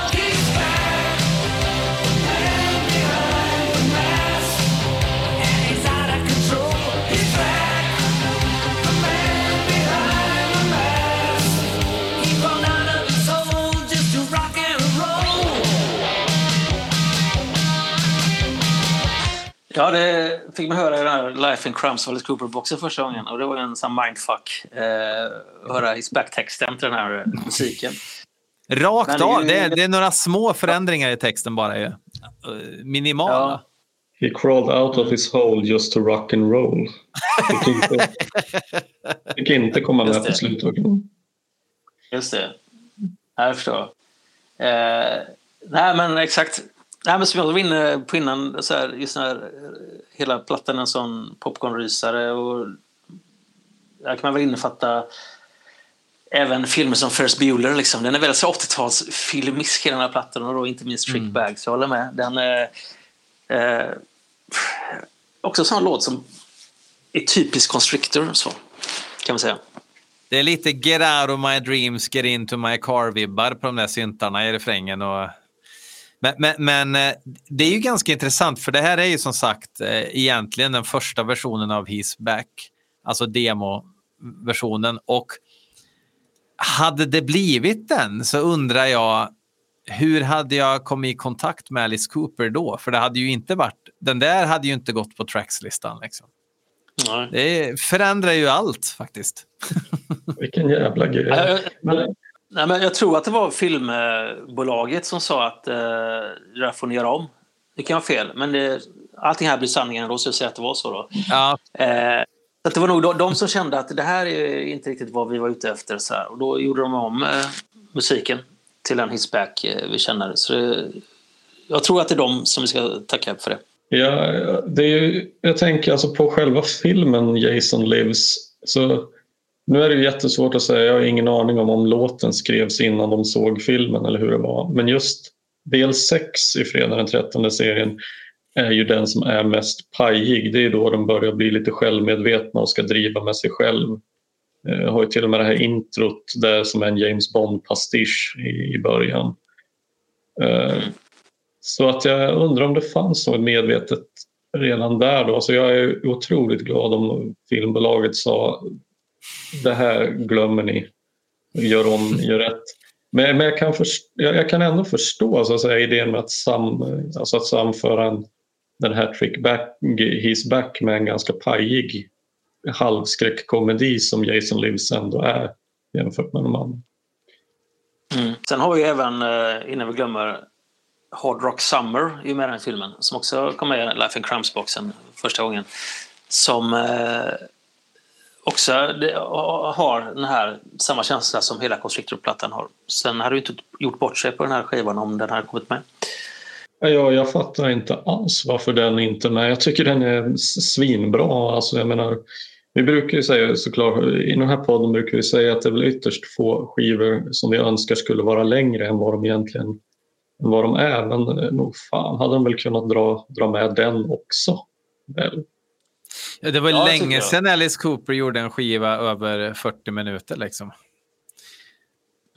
Ja, det fick man höra i den här Life in Crumbs Alice Cooper-boxen första gången. Och det var en sån mindfuck. Eh, att höra His Back-texten till den här eh, musiken. Rakt Men det är av. ju- Det är, det är några små förändringar i texten bara. Ju. Eh, Minimala. Ja. He crawled out of his hole just to rock and roll. Fick inte, fick inte komma med på slutet. Just det. Ja, Jag förstår. Eh, nej, men exakt. Nej, men som jag var inne på innan, så här, just eh, hela plattan är en sån popcornrysare. Och där kan man väl innefatta även filmer som Ferris Bueller. Liksom. Den är väldigt så 80-talsfilmisk, hela den här plattan. Och då inte minst Trickbag, så jag håller med. Den är eh, också en sån låt som är typisk Constrictor, så kan man säga. Det är lite get out of my dreams, get into my car-vibbar på de där syntarna i refrängen. Och... Men, men, men eh, det är ju ganska intressant för det här är ju som sagt eh, egentligen den första versionen av He's Back. Alltså demo-versionen. Och hade det blivit den så undrar jag hur hade jag kommit i kontakt med Alice Cooper då? För det hade ju inte varit, den där hade ju inte gått på trackslistan. Liksom. Nej. Det förändrar ju allt faktiskt. Vilken jävla grej. Ja, jag- Men, Nej, men jag tror att det var filmbolaget som sa att eh, det där får ni göra om. Det kan vara fel, men det, allting här blir sanningen då, så jag säger att det var så. Då. Ja, Eh, så att det var nog de, de som kände att det här är inte riktigt vad vi var ute efter. Så här. Och då gjorde de om eh, musiken till den hitsback eh, vi känner. Så det, jag tror att det är de som vi ska tacka för det. ja, det är jag tänker alltså på själva filmen Jason Lives. Så nu är det ju jättesvårt att säga. Jag har ingen aning om om låten skrevs innan de såg filmen eller hur det var. Men just del 6 i Fredag den 13 serien är ju den som är mest pajig. Det är då de börjar bli lite självmedvetna och ska driva med sig själv. Jag har ju till och med det här introt där som är en James Bond-pastisch i, början. Eh, så att jag undrar om det fanns något medvetet redan där då. Så jag är otroligt glad om filmbolaget sa det här glömmer ni. Gör om, gör rätt. Men, men jag, kan först, jag, jag kan ändå förstå så att säga, idén med att, sam, alltså att samföra en, den här Trick back, He's back med en ganska pajig halvskräckkomedi som Jason Lives ändå är jämfört med de andra. Mm. Sen har vi även, eh, innan vi glömmer, Hard Rock Summer i med den filmen som också kom med i Life and Crumbs-boxen första gången. Som eh, också det, har den här samma känsla som hela Constrictor-plattan har. Sen hade du inte gjort bort sig på den här skivan om den hade kommit med. Ja, jag fattar inte alls varför den inte är med. Jag tycker den är svinbra. Alltså, jag menar, vi brukar ju säga såklart, i den här podden brukar vi säga att det är väl ytterst få skivor som vi önskar skulle vara längre än vad de egentligen än vad de är. Men eh, nog fan hade de väl kunnat dra, dra med den också. Väl? Ja, det var Ja, länge sedan Alice Cooper gjorde en skiva över 40 minuter. Liksom.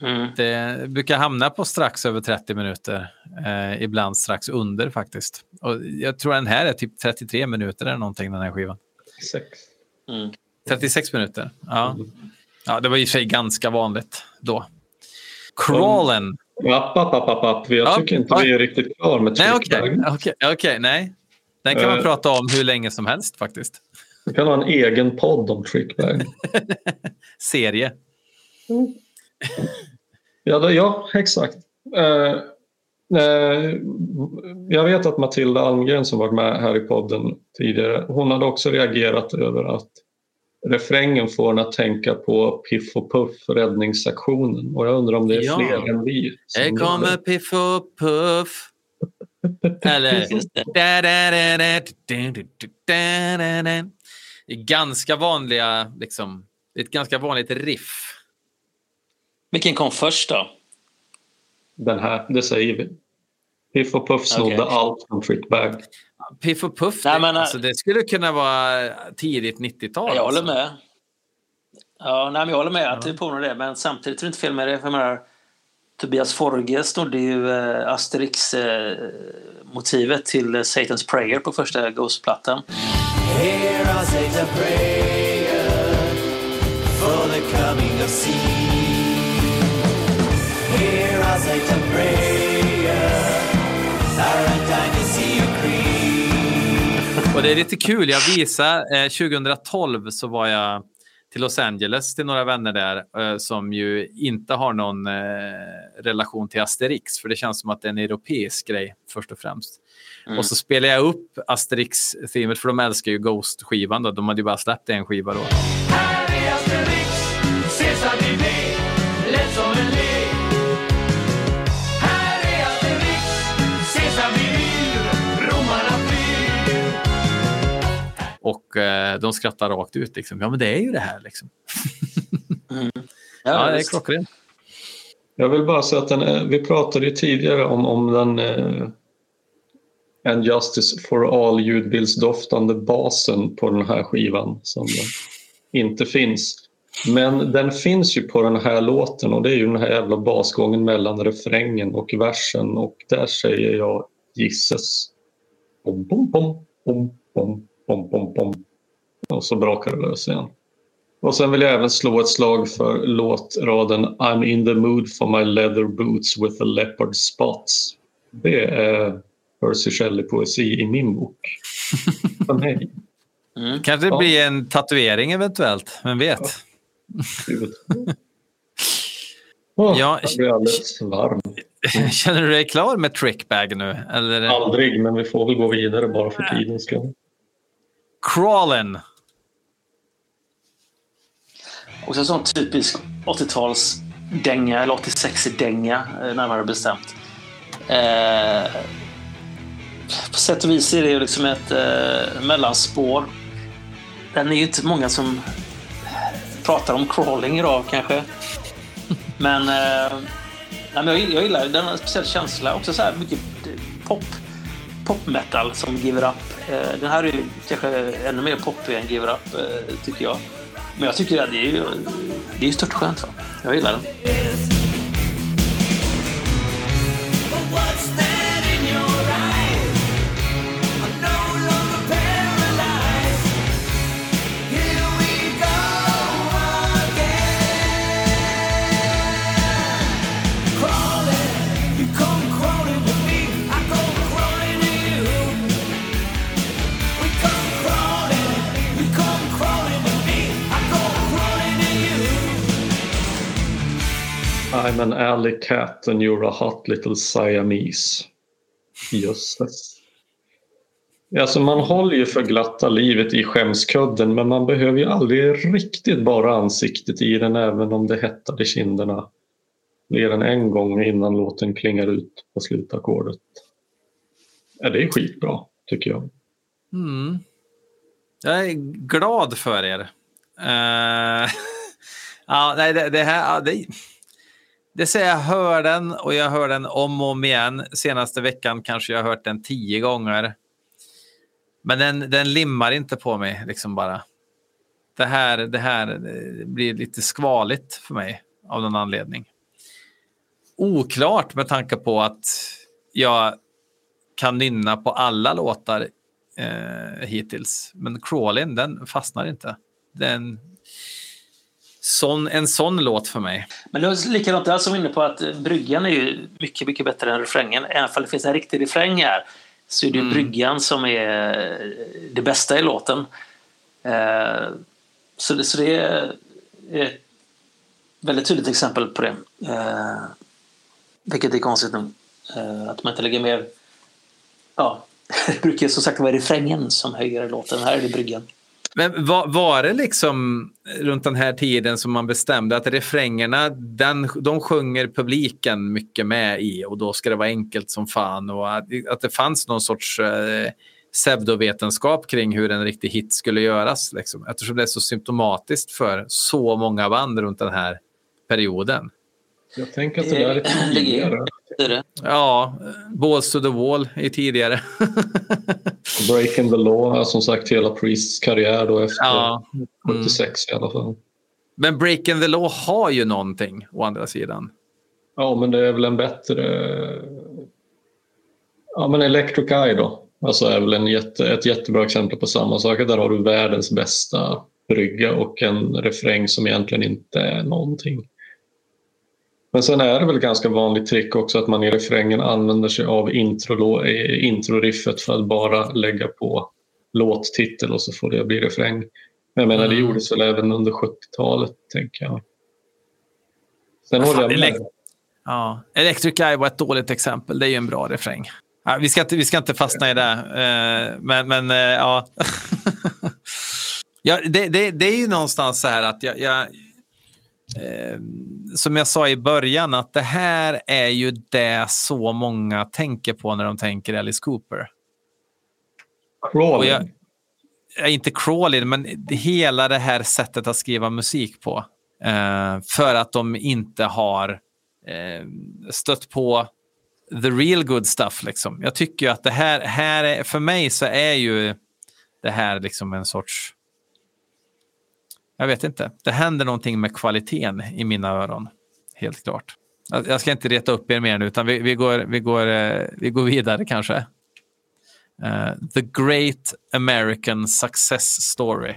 Mm. Det brukar hamna på strax över 30 minuter. Eh, ibland strax under faktiskt. Och jag tror den här är typ 33 minuter eller någonting, den här skivan. Sex. Mm. 36 minuter. Ja. ja, det var i och för sig ganska vanligt då. Crawlen. App, app, app, app, app. Jag Ja, tycker inte ja. vi är riktigt klara med Nej, okej. Trickbag. okej, okej, nej. Den kan man Eh. prata om hur länge som helst faktiskt. Vi kan ha en egen podd om Trickbag. Serie. Ja, det, ja exakt. Eh, eh, jag vet att Matilda Almgren som varit med här i podden tidigare, hon hade också reagerat över att refrängen får en att tänka på Piff och Puff, räddningsaktionen. Och jag undrar om det är Ja. fler än vi. Här kommer. Piff och Puff. Eller... Du, du, du. Det är ganska vanliga, liksom, det är ett ganska vanligt riff. Vilken kom först då? Den här, det säger vi. Piff och Puff snodde Okej. allt från Trickbag. Piff och Puff, Nej, det, men, alltså, det skulle kunna vara tidigt 90-tal. Jag håller alltså. med. Ja, nej, men jag håller med att det är på med det. Men samtidigt är det inte fel med det. För jag menar, Tobias Forge snodde ju eh, Asterix-motivet till eh, Satan's Prayer på första Ghost-plattan. Och det är lite kul, jag visade, eh, 2012 så var jag till Los Angeles till några vänner där eh, som ju inte har någon eh, relation till Asterix, för det känns som att det är en europeisk grej först och främst. Och så spelade jag upp Asterix-teamet, för de älskar ju Ghost-skivan. Då. De hade ju bara släppt en skiva då. Och eh, de skrattar rakt ut. Liksom. Ja, men det är ju det här. Liksom. Ja, det är klockrent. Jag vill bara säga att den är, vi pratade ju tidigare om, om den eh, And Justice for All ljudbildsdoftande basen på den här skivan som eh, inte finns. Men den finns ju på den här låten och det är ju den här jävla basgången mellan refrängen och versen och där säger jag gisses. Bom, bom, bom, bom, bom, bom, bom, bom. Och så brakar det lös igen. Och sen vill jag även slå ett slag för låtraden I'm in the mood for my leather boots with the leopard spots. Det är Percy Shelley-poesi i min bok. För mig. Kanske det Ja. blir en tatuering eventuellt, vem vet? Gud. Åh, Ja. jag blir alldeles varm. Känner du dig klar med Trickbag nu? Eller Aldrig, men vi får väl gå vidare bara för tidens skull. Crawlen? Också en sån typisk 80-talsdänga, eller 86-dänga eh, närmare bestämt. Eh, på sätt och vis är det ju liksom ett eh, mellanspår. Den är ju inte många som pratar om crawling idag kanske. Men, eh, nej, men jag, jag gillar den. speciella speciell känsla. Också så här mycket pop, popmetal som Give It Up. Eh, den här är ju kanske ännu mer poppig än Give It Up, eh, tycker jag. Men jag tycker att det är ju, det är stört skönt. Va? Jag gillar den. I'm an alley cat and you're a hot little Siamese. Jösses. Alltså man håller ju för glatta livet i skämskudden men man behöver ju aldrig riktigt bara ansiktet i den även om det hettar i kinderna mer än en gång innan låten klingar ut på slutackordet. Ja, det är skitbra tycker jag. Mm. Jag är glad för er. Uh, ja, nej, det, det här... Det, det säger jag hör den och jag hör den om och om igen. Senaste veckan kanske jag har hört den tio gånger. Men den, den limmar inte på mig liksom bara. Det här, det här eh, blir lite skvaligt för mig av någon anledning. Oklart med tanke på att jag kan nynna på alla låtar eh, hittills. Men Crawlin, den fastnar inte. Den, sån, en sån låt för mig. Men det är likadant där som inne på att bryggan är ju mycket, mycket bättre än refrängen. Även om det finns en riktig refräng här så är det mm. bryggan som är det bästa i låten. Eh, så, det, så det är ett väldigt tydligt exempel på det. Eh, vilket är konstigt nog. Eh, att man inte lägger mer... Ja, det brukar som sagt vara refrängen som höjer låten. Här är det bryggan. Men var, var, det liksom runt den här tiden som man bestämde att refrängerna, den, de sjunger publiken mycket med i och då ska det vara enkelt som fan och att, att det fanns någon sorts eh, pseudovetenskap kring hur en riktig hit skulle göras. Liksom, eftersom det är så symptomatiskt för så många band runt den här perioden. Jag tänker att det där är tidigare. Ja, Balls to the Wall är tidigare. Breaking the Law, som sagt hela Priests karriär då efter ja. mm. 76 i alla fall. Men Breaking the Law har ju någonting å andra sidan. Ja, men det är väl en bättre... Ja, men Electric Eye då. Alltså är väl en jätte, ett jättebra exempel på samma sak. Där har du världens bästa brygga och en refräng som egentligen inte är någonting. Men sen är det väl ganska vanligt trick också att man i refrängen använder sig av intro, introriffet för att bara lägga på låttitel och så får det bli refräng. Men jag menar, mm. det gjordes väl även under 70-talet, tänker jag. Sen håller jag med. Ja, Electric Eye var ett dåligt exempel. Det är ju en bra refräng. Ja, vi, ska inte, vi ska inte fastna i det. Uh, men, men uh, ja. ja det, det, det, är ju någonstans så här att jag, jag eh, som jag sa i början, att det här är ju det så många tänker på när de tänker Alice Cooper. Crawling? Jag, inte crawling, men hela det här sättet att skriva musik på. Eh, för att de inte har eh, stött på the real good stuff. Liksom. Jag tycker att det här, här är, för mig så är ju det här liksom en sorts jag vet inte. Det händer någonting med kvaliteten i mina öron. Helt klart. Jag ska inte reta upp er mer nu, utan vi, vi, går, vi, går, eh, vi går vidare kanske. Uh, the Great American Success Story.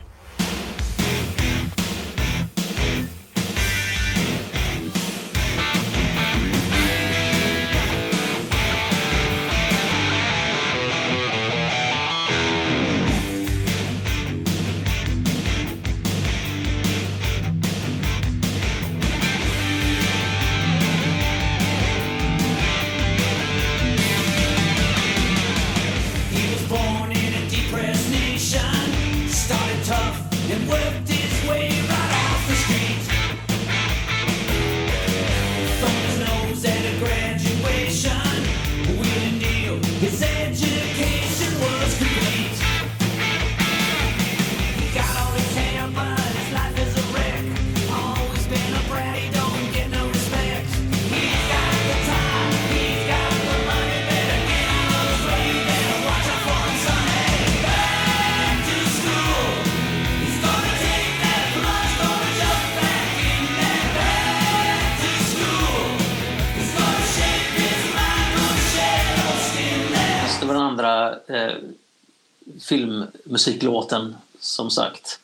Filmmusiklåten, som sagt.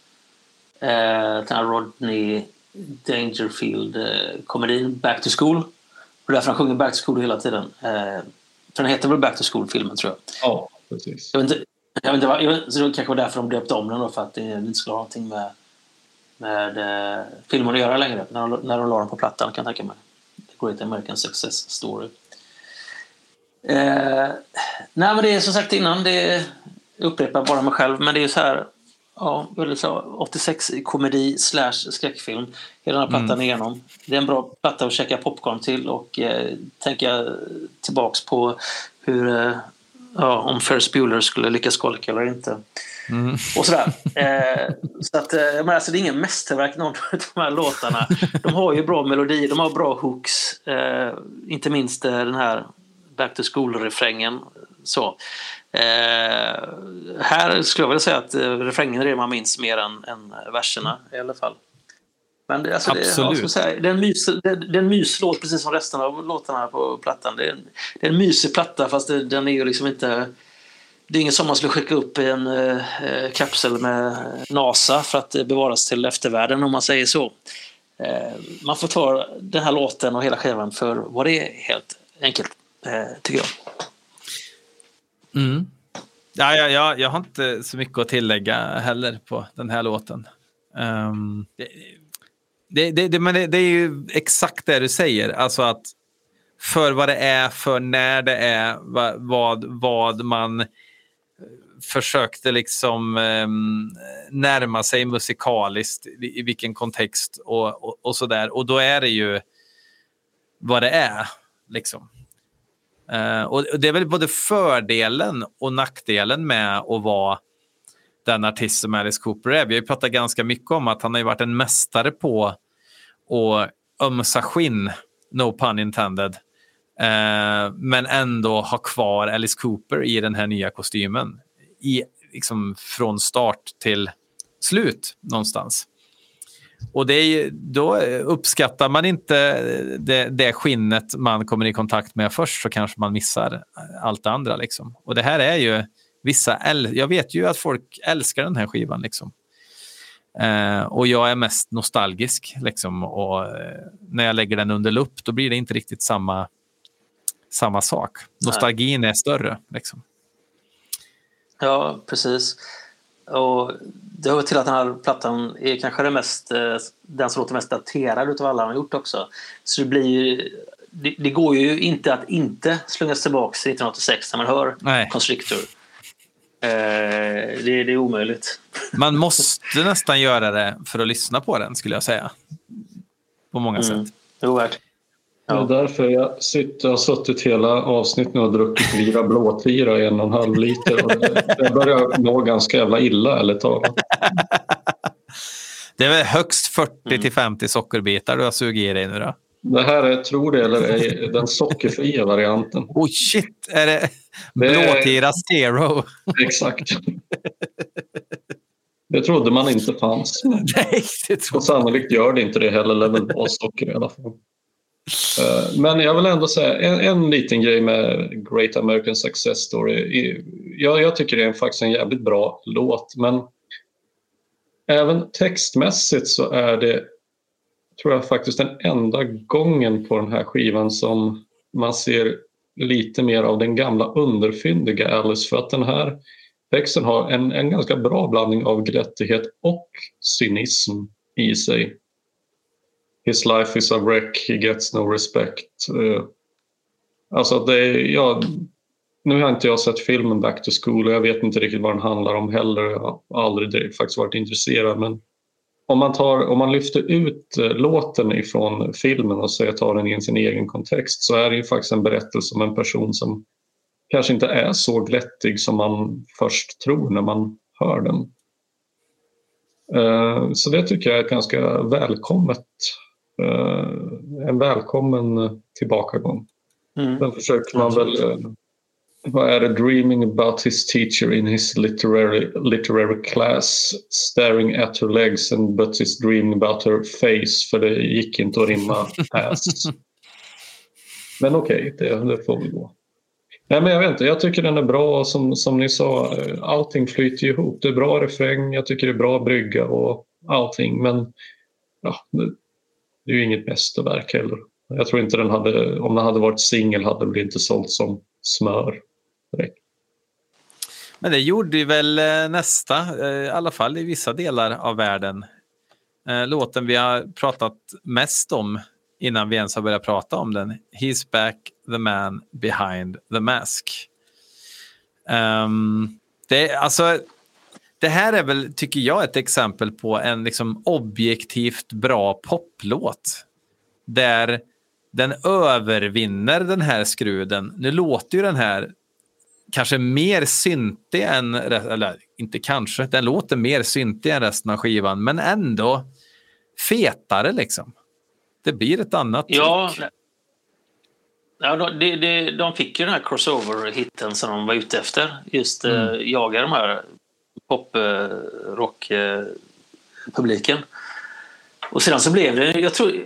Eh, den här Rodney Dangerfield-komedin eh, Back to School. Och därför han sjunger Back to School hela tiden. Eh, för den heter väl Back to School-filmen, tror jag. Ja, precis. Jag vet inte, jag vet inte, jag vet, så det kanske var därför de döpte om den, då, för att det inte skulle ha någonting med, med eh, filmen att göra längre. När de, när de la den på plattan, kan jag tänka mig. Great American Success Story. Eh, nej, men det är som sagt innan, det jag upprepar bara mig själv, men det är ju så här, ja, väldigt så, 86 komedi slash skräckfilm. Hela den här plattan igenom. Det är en bra platta att käka popcorn till och eh, tänka tillbaks på hur, eh, ja, om Ferris Bueller skulle lyckas skolka eller inte. Och sådär. Eh, så att, eh, men alltså, det är ingen mästerverk någon av de här låtarna. De har ju bra melodier, de har bra hooks. Eh, inte minst eh, den här Back to School-refrängen. Så. Eh, här skulle jag vilja säga att eh, refrängen är det man minns mer än, än verserna i alla fall. Men det, alltså, det, ja, Absolut. jag säga, det, är en mys, det, det är en myslåt precis som resten av låtarna på plattan. Det är en, det är en mysig platta fast det, den är ju liksom inte... Det är ingen som man skulle skicka upp i en eh, kapsel med NASA för att eh, bevaras till eftervärlden om man säger så. Eh, man får ta den här låten och hela skivan för vad det är helt enkelt, eh, tycker jag. Mm. Ja, ja, ja, jag har inte så mycket att tillägga heller på den här låten. Um, det, det, det, men det, det är ju exakt det du säger. Alltså att för vad det är, för när det är, vad, vad, vad man eh, försökte liksom um, närma sig musikaliskt, i, i vilken kontext och, och, och så där. Och då är det ju vad det är. Liksom. Eh, och det är väl både fördelen och nackdelen med att vara den artist som Alice Cooper är. Vi har ju pratat ganska mycket om att han har ju varit en mästare på att ömsa skinn, no pun intended, eh, men ändå ha kvar Alice Cooper i den här nya kostymen. I, liksom, från start till slut någonstans. Och det är, då uppskattar man inte det, det skinnet man kommer i kontakt med först så kanske man missar allt det andra. Liksom. Och det här är ju vissa... Jag vet ju att folk älskar den här skivan. Liksom. Eh, och jag är mest nostalgisk. Liksom, och eh, när jag lägger den under lupp då blir det inte riktigt samma, samma sak. Nostalgin är större. Liksom. Ja, precis. Och det hör till att den här plattan är kanske den, mest, eh, den som låter mest daterad utav alla han har gjort också. Så det blir det, det går ju inte att inte slungas tillbaka till 1986 när man hör Nej. Constrictor. Eh, det, det är omöjligt. Man måste nästan göra det för att lyssna på den, skulle jag säga. På många Mm. sätt. Jo, verkligen. Det är därför jag sitter, har suttit hela avsnittet och druckit Vira blåtira i en och en halv liter. Och det- jag börjar må ganska jävla illa ärligt talat. Det är väl högst 40 till 50 sockerbitar du har sugit i dig nu då? Det här är, tror det eller ej, den sockerfria varianten. Oh shit, är det Det är- blåtira zero? Exakt. Det trodde man inte fanns. Nej, det tror Och sannolikt gör det inte det heller, lär väl vara socker i alla fall. Eh, men jag vill ändå säga en, en liten grej med Great American Success Story. Jag, jag tycker det är faktiskt en jävligt bra låt, men även textmässigt så är det, tror jag faktiskt den enda gången på den här skivan som man ser lite mer av den gamla underfyndiga Alice för att den här texten har en, en ganska bra blandning av glättighet och cynism i sig. His life is a wreck, he gets no respect. Uh, alltså det är, ja, nu har inte jag sett filmen Back to School och jag vet inte riktigt vad den handlar om heller. Jag har aldrig direkt faktiskt varit intresserad men om man, tar, om man lyfter ut eh, låten ifrån filmen och så tar den i sin egen kontext så är det ju faktiskt en berättelse om en person som kanske inte är så glättig som man först tror när man hör den. Eh, så det tycker jag är ett ganska välkommet, en välkommen tillbakagång. Mm. Sen försöker man väl, eh, vad är det, dreaming about his teacher in his literary, literary class, staring at her legs and but is dreaming about her face, för det gick inte att rimma ass. Men okej, det, det får väl gå. Nej, men jag vet inte, jag tycker den är bra som, som ni sa, eh, allting flyter ihop. Det är bra refräng, jag tycker det är bra brygga och allting, men ja, det, är ju inget mästerverk heller. Jag tror inte den hade, om den hade varit singel hade den inte sålt som smör. direkt. Men det gjorde ju väl eh, nästa, eh, i alla fall i vissa delar av världen. Eh, låten vi har pratat mest om innan vi ens har börjat prata om den. He's back, the man behind the mask. Um, det, alltså, det här är väl, tycker jag, ett exempel på en liksom objektivt bra poplåt. Där den övervinner den här skruden. Nu låter ju den här kanske mer syntig än, eller inte kanske, den låter mer syntig än resten av skivan, men ändå fetare liksom. Det blir ett annat Ja, tryck. ja de, de, de, fick ju den här crossover-hitten som de var ute efter. Just eh, jaga de här pop-rock-publiken. Och sedan så blev det, jag tror,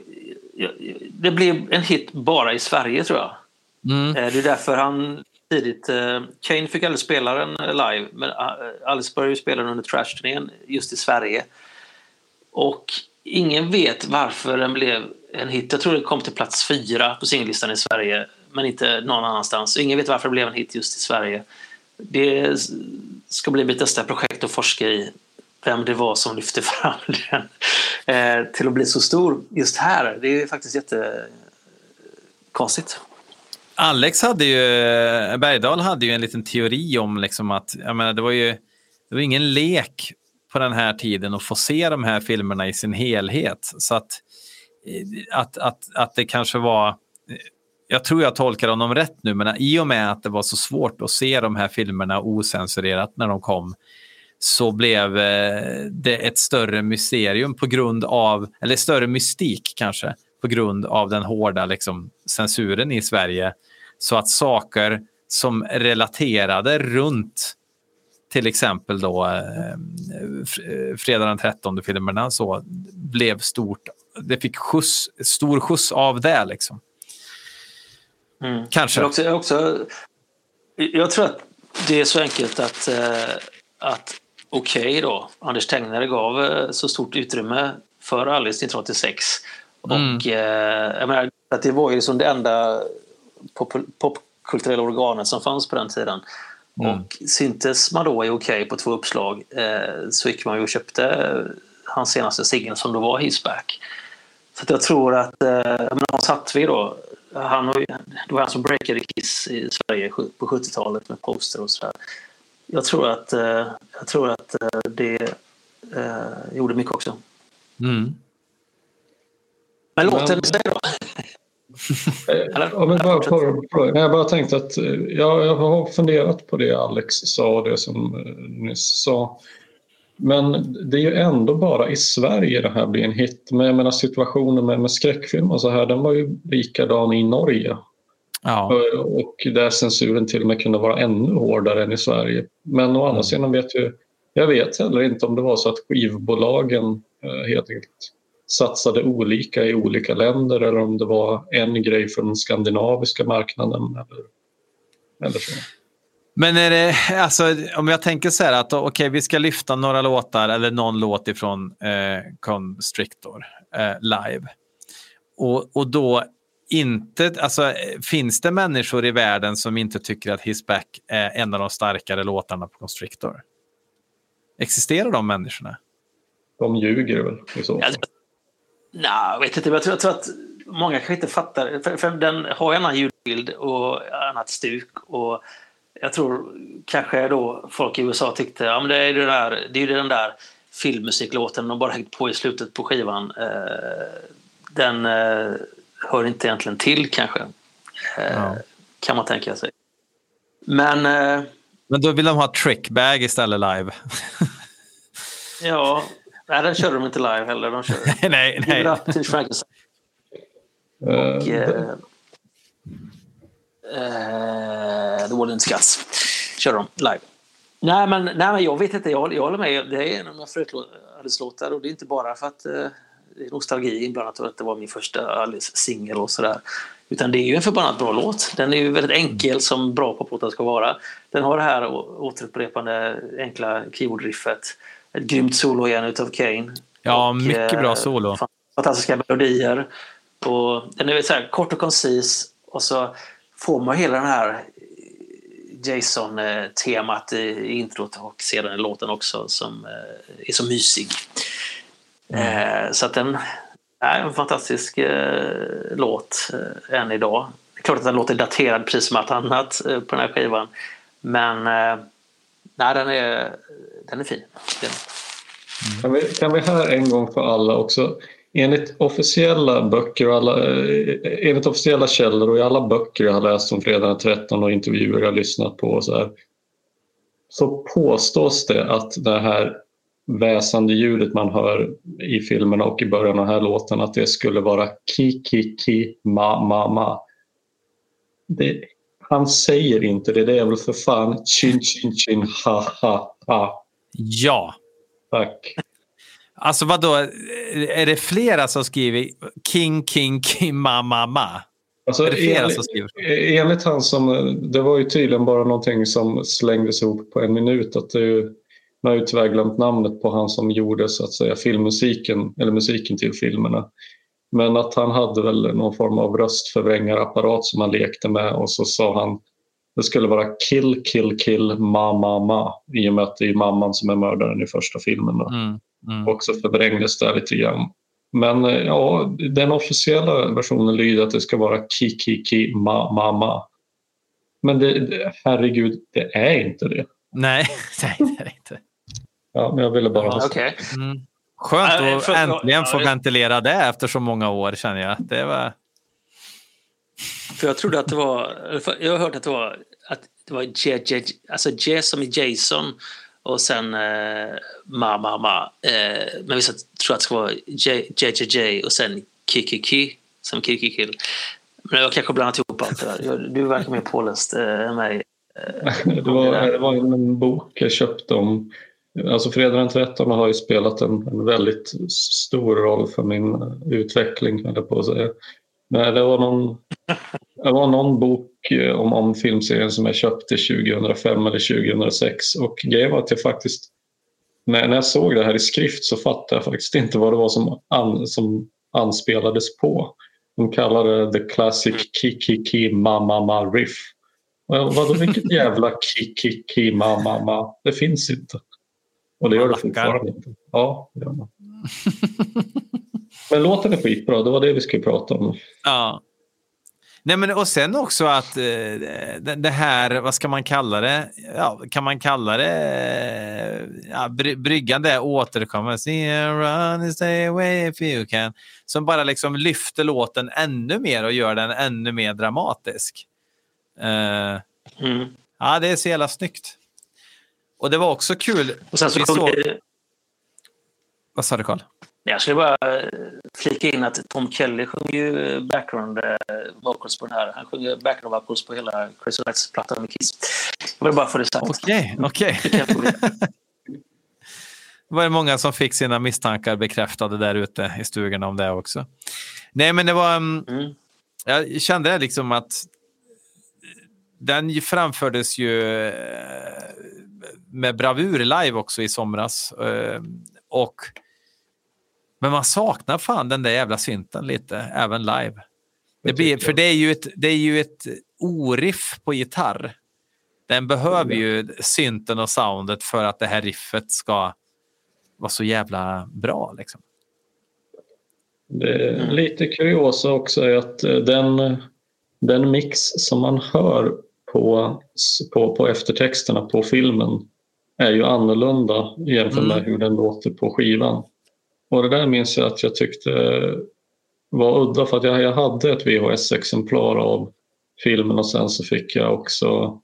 det blev en hit bara i Sverige tror jag. Mm. Eh, Det är därför han tidigt... eh, Kane fick aldrig spela den eh, live, men eh, Alice började spela den under Trash-turnén just i Sverige. Och ingen vet varför den blev en hit. Jag tror det kom till plats fyra på singellistan i Sverige, men inte någon annanstans. Ingen vet varför det blev en hit just i Sverige. Det ska bli mitt nästa projekt att forska i vem det var som lyfte fram den eh, till att bli så stor just här. Det är faktiskt jättekonstigt. Alex hade ju, Bergdahl hade ju en liten teori om liksom att, jag menar, det var ju det var ingen lek på den här tiden att få se de här filmerna i sin helhet. Så att, eh, att, att, att det kanske var, jag tror jag tolkar honom rätt nu, men i och med att det var så svårt att se de här filmerna osensurerat när de kom, så blev eh, det ett större mysterium på grund av, eller större mystik kanske, på grund av den hårda liksom, censuren i Sverige. Så att saker som relaterade runt till exempel då eh, eh Fredag den 13 filmerna så blev stort. Det fick skjuts, stor skjuts av det liksom. Mm. Kanske. Men också, också, jag tror att det är så enkelt att, eh, att Okej då, Anders Tegnare gav eh, så stort utrymme för Alice 1986. Mm. Och eh, jag menar, att det var ju liksom det enda pop, popkulturella organet som fanns på den tiden. Mm. Och syntes man då i Okej på två uppslag eh, så gick man ju och köpte hans senaste singel som då var His Back. Så att jag tror att, eh, jag menar, Hans Hattvi då, han har det var han som breakade Kiss i Sverige på 70-talet med poster och sådär. Jag tror att, eh, jag tror att eh, det eh, gjorde mycket också. Mm. Men låten i sig då? Ja, men bara, jag bara tänkte att eh, ja, jag har funderat på det Alex sa och det som nyss sa. Men det är ju ändå bara i Sverige det här blir en hit. Men jag menar situationen med, med skräckfilm och så här, den var ju likadan i Norge. Ja. Eh, Och där censuren till och med kunde vara ännu hårdare än i Sverige. Men å andra sidan vet ju, jag vet heller inte om det var så att skivbolagen eh, helt enkelt satsade olika i olika länder eller om det var en grej för den skandinaviska marknaden. Eller, eller så. Men är det, alltså, om jag tänker så här att okej, vi ska lyfta några låtar eller någon låt ifrån eh, Constrictor eh, live. Och, och då inte, alltså, finns det människor i världen som inte tycker att His Back är en av de starkare låtarna på Constrictor? Existerar de människorna? De ljuger väl i så fall. Ja, Nej, jag vet inte. Jag tror, jag tror att många kanske inte fattar. För, för den har en annan ljudbild och annat stuk. Och jag tror kanske då folk i USA tyckte ja, men det är ju den där, det är ju den där filmmusiklåten de bara hängt på i slutet på skivan. Eh, den eh, hör inte egentligen till kanske. Eh, Ja. Kan man tänka sig. Men eh, Men då vill de ha Trickbag istället live. ja, nej, den körde de inte live heller. De körde nej, nej. Up to Frankenstein. Och eh, eh, The Wooden Scuts kör de live. Nej men, nej, men jag vet inte, jag, jag håller med. Det är en av mina favoritlåtar och det är inte bara för att eh, det är nostalgi inblandat och att det var min första Alice-singel och sådär. Utan det är ju en förbannat bra låt. Den är ju väldigt enkel som bra poplåtar ska vara. Den har det här återupprepande enkla keyboardriffet. Ett grymt solo igen utav Kane. Ja, Och, mycket bra eh, solo. fantastiska melodier. Och den är så här kort och koncis och så får man hela den här Jason-temat i introt och sedan i låten också som eh, är så mysig. Eh, Så att den, Nej, en fantastisk eh, låt eh, än idag. Det är klart att den låter daterad precis som allt annat eh, på den här skivan. Men eh, nej, den är, den är fin. Den, Kan vi, kan vi här en gång för alla också Enligt officiella böcker och alla, eh, enligt officiella källor och i alla böcker jag har läst om fredagen den 13 och intervjuer jag har lyssnat på och så, här, så påstås det att det här väsande ljudet man hör i filmerna och i början av den här låten att det skulle vara ki ki ki ma ma ma. Det, han säger inte det, det är väl för fan chin chin chin ha ha ha. Ja. Tack. Alltså vadå, är det flera som skriver King, King, King, ma, ma, ma? Alltså, Är det flera enligt- som skriver? Enligt han som, det var ju tydligen bara någonting som slängdes ihop på en minut. Att det ju, man har ju tyvärr glömt namnet på han som gjorde så att säga filmmusiken, eller musiken till filmerna. Men att han hade väl någon form av röstförvrängarapparat som han lekte med och så sa han det skulle vara kill, kill, kill, ma, ma, ma. I och med att det är mamman som är mördaren i första filmen. Mm, mm. Och så förvrängdes det lite grann. Men eh, ja, den officiella versionen lyder att det ska vara ki, ki, ki, ma, ma, ma. Men det, det, herregud, det är inte det. Nej, nej, det är det inte. Ja, men jag ville bara ha sagt. Okej. Mm. Skönt att för- äntligen få ja, ventilera det efter så många år känner jag. Det var... För jag trodde att det var... Jag har hört att det var, att det var J, J, alltså J som i Jason och sen eh, Ma, Ma, Ma. Eh, men vissa tror att det ska vara J, J, J, och sen Kiki som Kiki Men jag kanske blandat ihop allt det där. Du verkar mer påläst eh, än mig. Det var, det var en bok jag köpte om... Alltså Fredag den 13 har ju spelat en, en väldigt stor roll för min eh, utveckling, höll jag på att säga. Men det var någon, det var någon bok eh, om, om filmserien som jag köpte 2005 eller 2006 och grejen var att jag faktiskt när, när jag såg det här i skrift så fattade jag faktiskt inte vad det var som, an, som anspelades på. De kallade det the classic ki-ki-ki ma-ma-ma riff. Och jag, Vadå vilket jävla ki-ki-ki ma-ma-ma? Det finns inte. Och det gör det fortfarande inte. Ja, det gör man. Men låten är skitbra, det var det vi skulle prata om. Ja. Nej, men och sen också att eh, det, det här, vad ska man kalla det? Ja, kan man kalla det eh, ja, bry, bryggan där återkommer. See run and stay away if you can. Som bara liksom lyfter låten ännu mer och gör den ännu mer dramatisk. Eh, Mm. ja, det är så jävla snyggt. Och det var också kul. Och sen så kom såg- Vad sa du Carl? Jag skulle bara eh, flika in att Tom Kelly sjunger ju background eh, vocals på den här. Han sjunger background vocals på hela Crazy Lights-plattan med Kiss. Jag vill bara få det sagt. Okej, okej. Det var det många som fick sina misstankar bekräftade där ute i stugorna om det också. Nej, men det var... mm, Mm. Jag kände liksom att den framfördes ju eh, med bravur live också i somras. Och, men man saknar fan den där jävla synten lite, även live. Det blir, för det är ju ett, det är ju ett oriff på gitarr. Den behöver ju synten och soundet för att det här riffet ska vara så jävla bra. Liksom. Det är lite kuriosa också är att eh, den, den mix som man hör på, på, på eftertexterna på filmen är ju annorlunda jämfört med Mm. hur den låter på skivan. Och det där minns jag att jag tyckte var udda för att jag, jag hade ett VHS-exemplar av filmen och sen så fick jag också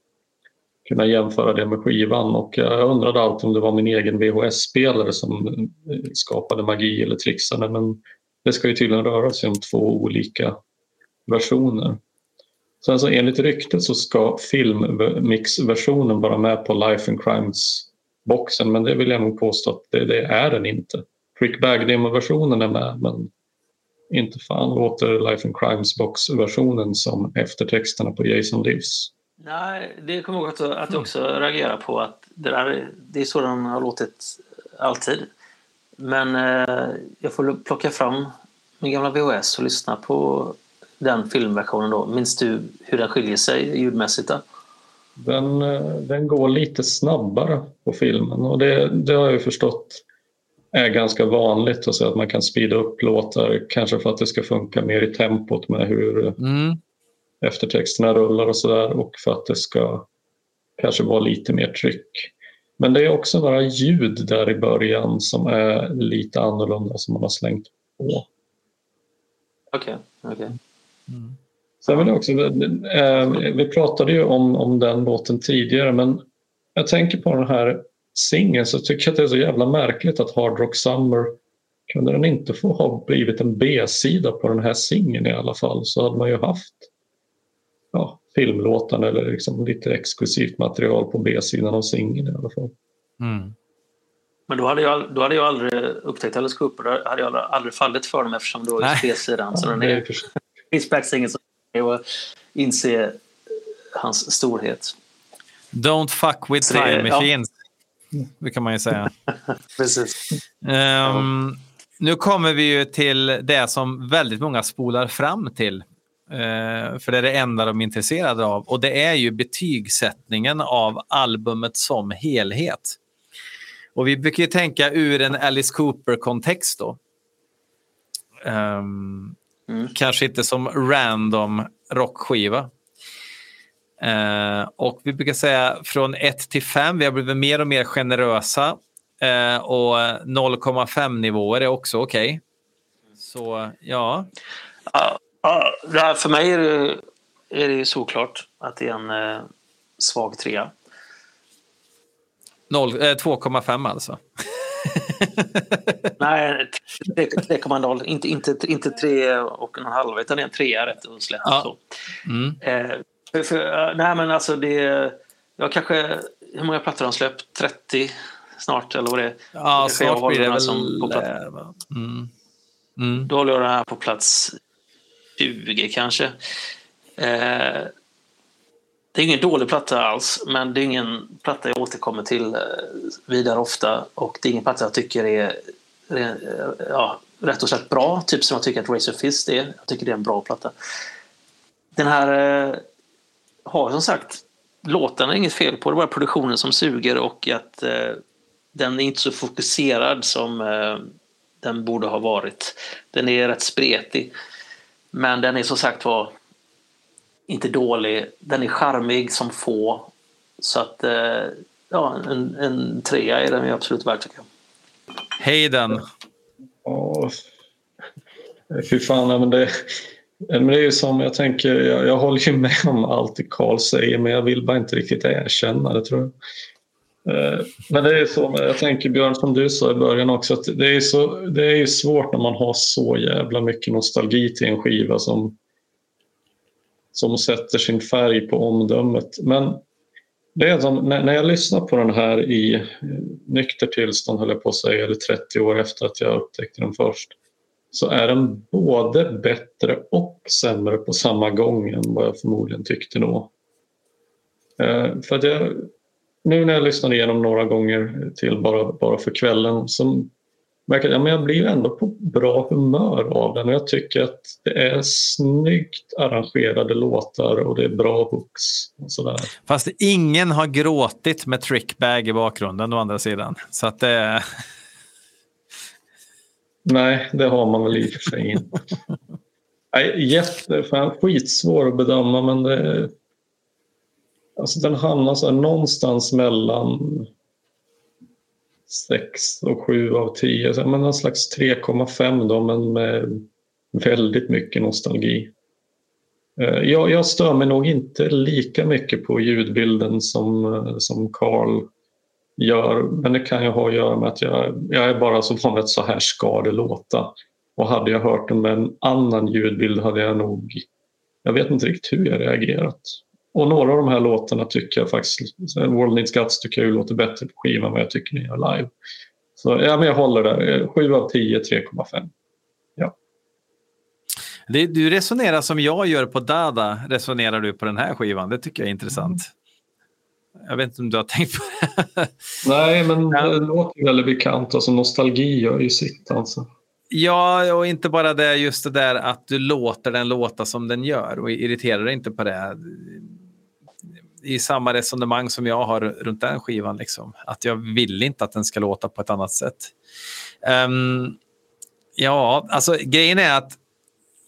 kunna jämföra det med skivan och jag undrade alltid om det var min egen VHS-spelare som eh, skapade magi eller trixade men det ska ju tydligen röra sig om två olika versioner. Sen så enligt ryktet så ska filmmixversionen vara med på Life and Crimes-boxen men det vill jag nog påstå att det, det är den inte. Trick Bag-demo-versionen är med men inte fan låter Life and Crimes-box-versionen som eftertexterna på Jason Lives. Nej, det kommer jag ihåg att, jag också reagerar på. att Det, där, det är så den har låtit alltid. Men eh, jag får plocka fram min gamla VHS och lyssna på den filmversionen. Då. Minns du hur den skiljer sig ljudmässigt? Då? Den, eh, den går lite snabbare på filmen och det, det har jag ju förstått är ganska vanligt. Alltså att man kan speeda upp låtar, kanske för att det ska funka mer i tempot med hur Mm. eftertexterna rullar och sådär och för att det ska kanske vara lite mer tryck. Men det är också några ljud där i början som är lite annorlunda som man har slängt på. Okej, okej. Sen vill jag också, eh, vi pratade ju om, om den låten tidigare men jag tänker på den här singeln så tycker jag att det är så jävla märkligt att Hard Rock Summer kunde den inte få ha blivit en B-sida på den här singeln i alla fall så hade man ju haft ja, filmlåten eller liksom lite exklusivt material på B-sidan av singeln i alla fall. Mm. Men då hade, jag, då hade jag aldrig upptäckt Alice Cooper. Då hade jag aldrig, fallit för dem eftersom det var just B-sidan. Så den är är för- Pitchback-singeln som och inse hans storhet. Don't fuck with time machines. Det kan man ju säga. Precis. Ehm, Nu kommer vi ju till det som väldigt många spolar fram till. Eh, för det är det enda de är intresserade av. Och det är ju betygssättningen av albumet som helhet. Och vi brukar ju tänka ur en Alice Cooper-kontext då. Ehm, Mm. Kanske inte som random rockskiva. Eh, och vi brukar säga från 1 till 5. Vi har blivit mer och mer generösa. Eh, och 0,5 nivåer är också okej. Så ja, Ja, ja, för mig är det, är det ju såklart att det är en eh, svag trea. noll- eh, 2,5 alltså. Nej, 3,0. Inte, inte, inte 3 och en halv, utan det är en trea rätt och slätt. Ja. Så. Mm. Eh, för, eh, nej, men alltså det... Jag kanske... Hur många plattor har han släppt? 30 snart, eller vad det är? Ja, snart blir det väl... som på plats. Mm. Mm. Då håller jag den här på plats 20 kanske. Eh, det är ingen dålig platta alls, men det är ingen platta jag återkommer till eh, vidare ofta. Och det är ingen platta jag tycker är eh, ja, rätt och slätt bra, typ som jag tycker att Razor Fist är. Jag tycker det är en bra platta. Den här har som sagt, är inget fel på, det är bara produktionen som suger och att eh, den är inte så fokuserad som eh, den borde ha varit. Den är rätt spretig. Men den är som sagt var inte dålig. Den är charmig som få. Så att eh, ja, en, en trea är den ju absolut värd tycker jag. Hayden. Ja, fy fan, men det, Eh, men det är ju som jag tänker, jag, jag håller ju med om allt det Carl säger men jag vill bara inte riktigt erkänna det tror jag. Eh, men det är så, jag tänker Björn som du sa i början också, att det är, så, det är ju svårt när man har så jävla mycket nostalgi till en skiva som, som sätter sin färg på omdömet. Men det är som, när, jag lyssnar på den här i nykter tillstånd, höll jag på att säga, eller 30 år efter att jag upptäckte den först, så är den både bättre och sämre på samma gång än vad jag förmodligen tyckte då. Eh, för att jag, nu när jag lyssnade igenom några gånger till bara, bara för kvällen så märker jag att jag blir ändå på bra humör av den och jag tycker att det är snyggt arrangerade låtar och det är bra hooks och sådär. Fast ingen har gråtit med trickbag i bakgrunden å andra sidan. Så att det... Eh, Nej, det har man väl i och för sig inte. Nej, jätte, fan, skitsvår att bedöma men det, alltså den hamnar så här någonstans mellan 6 och 7 av 10. Så, men någon slags 3,5 då men med väldigt mycket nostalgi. Eh, jag, jag stör mig nog inte lika mycket på ljudbilden som, eh, som Carl gör. Men det kan ju ha att göra med att jag, jag är bara så van att så här ska det låta. Och hade jag hört den med en annan ljudbild hade jag nog... Jag vet inte riktigt hur jag reagerat. Och några av de här låtarna tycker jag faktiskt... World Needs Guts tycker jag låter bättre på skivan än vad jag tycker ni gör live. Så ja, men jag håller där. 7 av 10, 3,5. Det, du resonerar som jag gör på Dada, resonerar du på den här skivan. Det tycker jag är intressant. Jag vet inte om du har tänkt på det. Nej, men det låter väldigt bekant. Alltså, nostalgi gör ju sitt alltså. Ja, och inte bara det, just det där att du låter den låta som den gör och irriterar dig inte på det. i samma resonemang som jag har runt den skivan. Liksom. Att jag vill inte att den ska låta på ett annat sätt. Ehm, ja, alltså grejen är att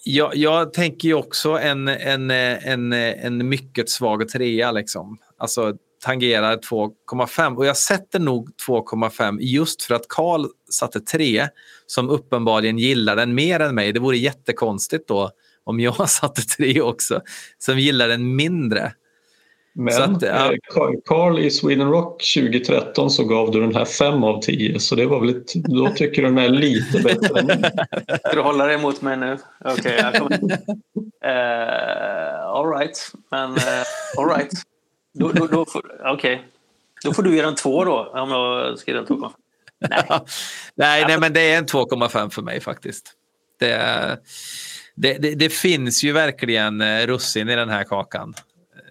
jag, jag tänker ju också en, en, en, en mycket svag trea. Liksom. Alltså tangerar 2,5 och jag sätter nog 2,5 just för att Karl satte 3 som uppenbarligen gillar den mer än mig. Det vore jättekonstigt då om jag satte 3 också som gillar den mindre. Men Så att, ja. eh, Carl- Carl i Sweden Rock 2013 så gav du den här 5 av 10 så det var väl ett, då tycker du den är lite bättre än. Ska du hålla dig emot mig nu? Okej, jag kommer... uh, all right. Men uh, all right. Då, då, då, får, okej. då får du ge den två då, om jag ska ge den 2,5. nej, nej, men det är en 2,5 för mig faktiskt. Det, det, det, det finns ju verkligen eh, russin i den här kakan.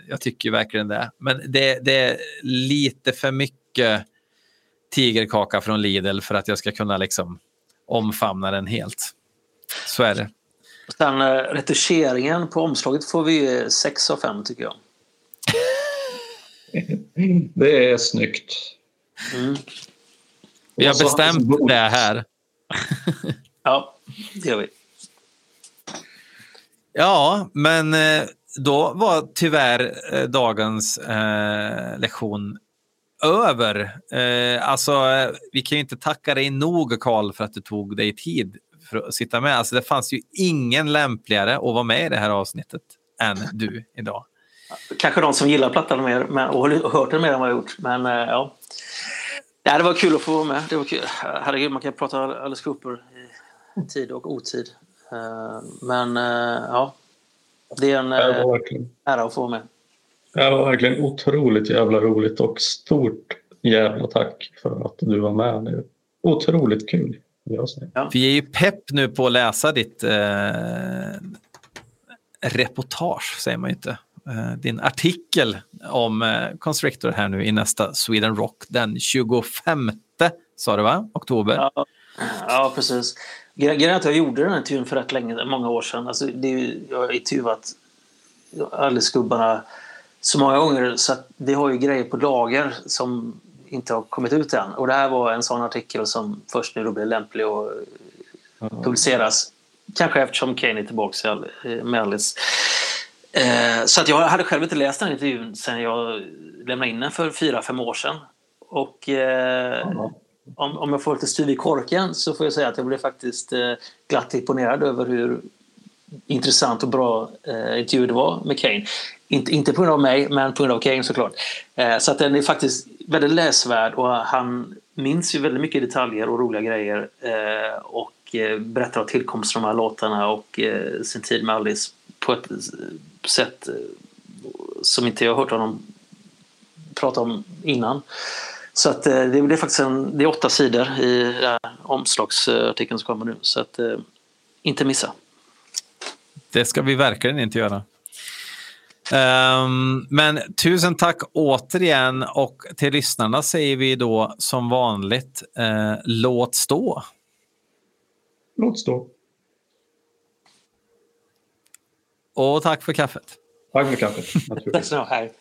Jag tycker verkligen det. Men det, det är lite för mycket tigerkaka från Lidl för att jag ska kunna liksom omfamna den helt. Så är det. Sen uh, retuscheringen på omslaget får vi ge 6 av 5 tycker jag. Det är snyggt. Vi har bestämt det här. Ja, det gör vi. Ja, men eh, då var tyvärr eh, dagens eh, lektion över. Eh, alltså, eh, vi kan ju inte tacka dig nog, Karl, för att du tog dig tid för att sitta med. Alltså, det fanns ju ingen lämpligare att vara med i det här avsnittet än du idag. Kanske de som gillar plattan mer men, och har hört den mer än vad jag har gjort. Men eh, ja. ja, det var kul att få vara med. Det var kul. Herregud, man kan prata alldeles grupper i tid och otid. Eh, Men eh, ja, det är en ära att få vara med. det var verkligen otroligt jävla roligt och stort jävla tack för att du var med. Det är otroligt kul. säger. Vi är ju pepp nu på att läsa ditt eh, reportage, säger man ju inte. Eh, din artikel om eh, Constrictor här nu i nästa Sweden Rock den 25 sa du va? Oktober. Ja, ja precis. Gre- Grejen är att jag gjorde den här intervjun för rätt länge, många år sedan. Alltså, det är jag har intervjuat Alice-gubbarna så många gånger så att vi har ju grejer på lager som inte har kommit ut än. Och det här var en sån artikel som först nu då blir lämplig att publiceras. Kanske eftersom Kane är tillbaka eh, med Alice. Eh, så att jag hade själv inte läst den intervjun sen jag lämnade in den för fyra, fem år sedan. Och eh, om, om jag får lite styv i korken så får jag säga att jag blev faktiskt eh, glatt imponerad över hur intressant och bra eh, intervju det var med Kane. Inte, inte på grund av mig, men på grund av Kane såklart. Eh, så att den är faktiskt väldigt läsvärd och han minns ju väldigt mycket detaljer och roliga grejer eh, och eh, berättar om tillkomsten av de här låtarna och eh, sin tid med Alice på ett sätt eh, som inte jag har hört honom prata om innan. Så att, eh, det, det är faktiskt en, det är åtta sidor i omslagsartikeln som kommer nu. Så att, eh, inte missa. Det ska vi verkligen inte göra. Ehm, men tusen tack återigen och till lyssnarna säger vi då som vanligt eh, låt stå. Låt stå. Och tack för kaffet. Tack för kaffet. Tack så mycket.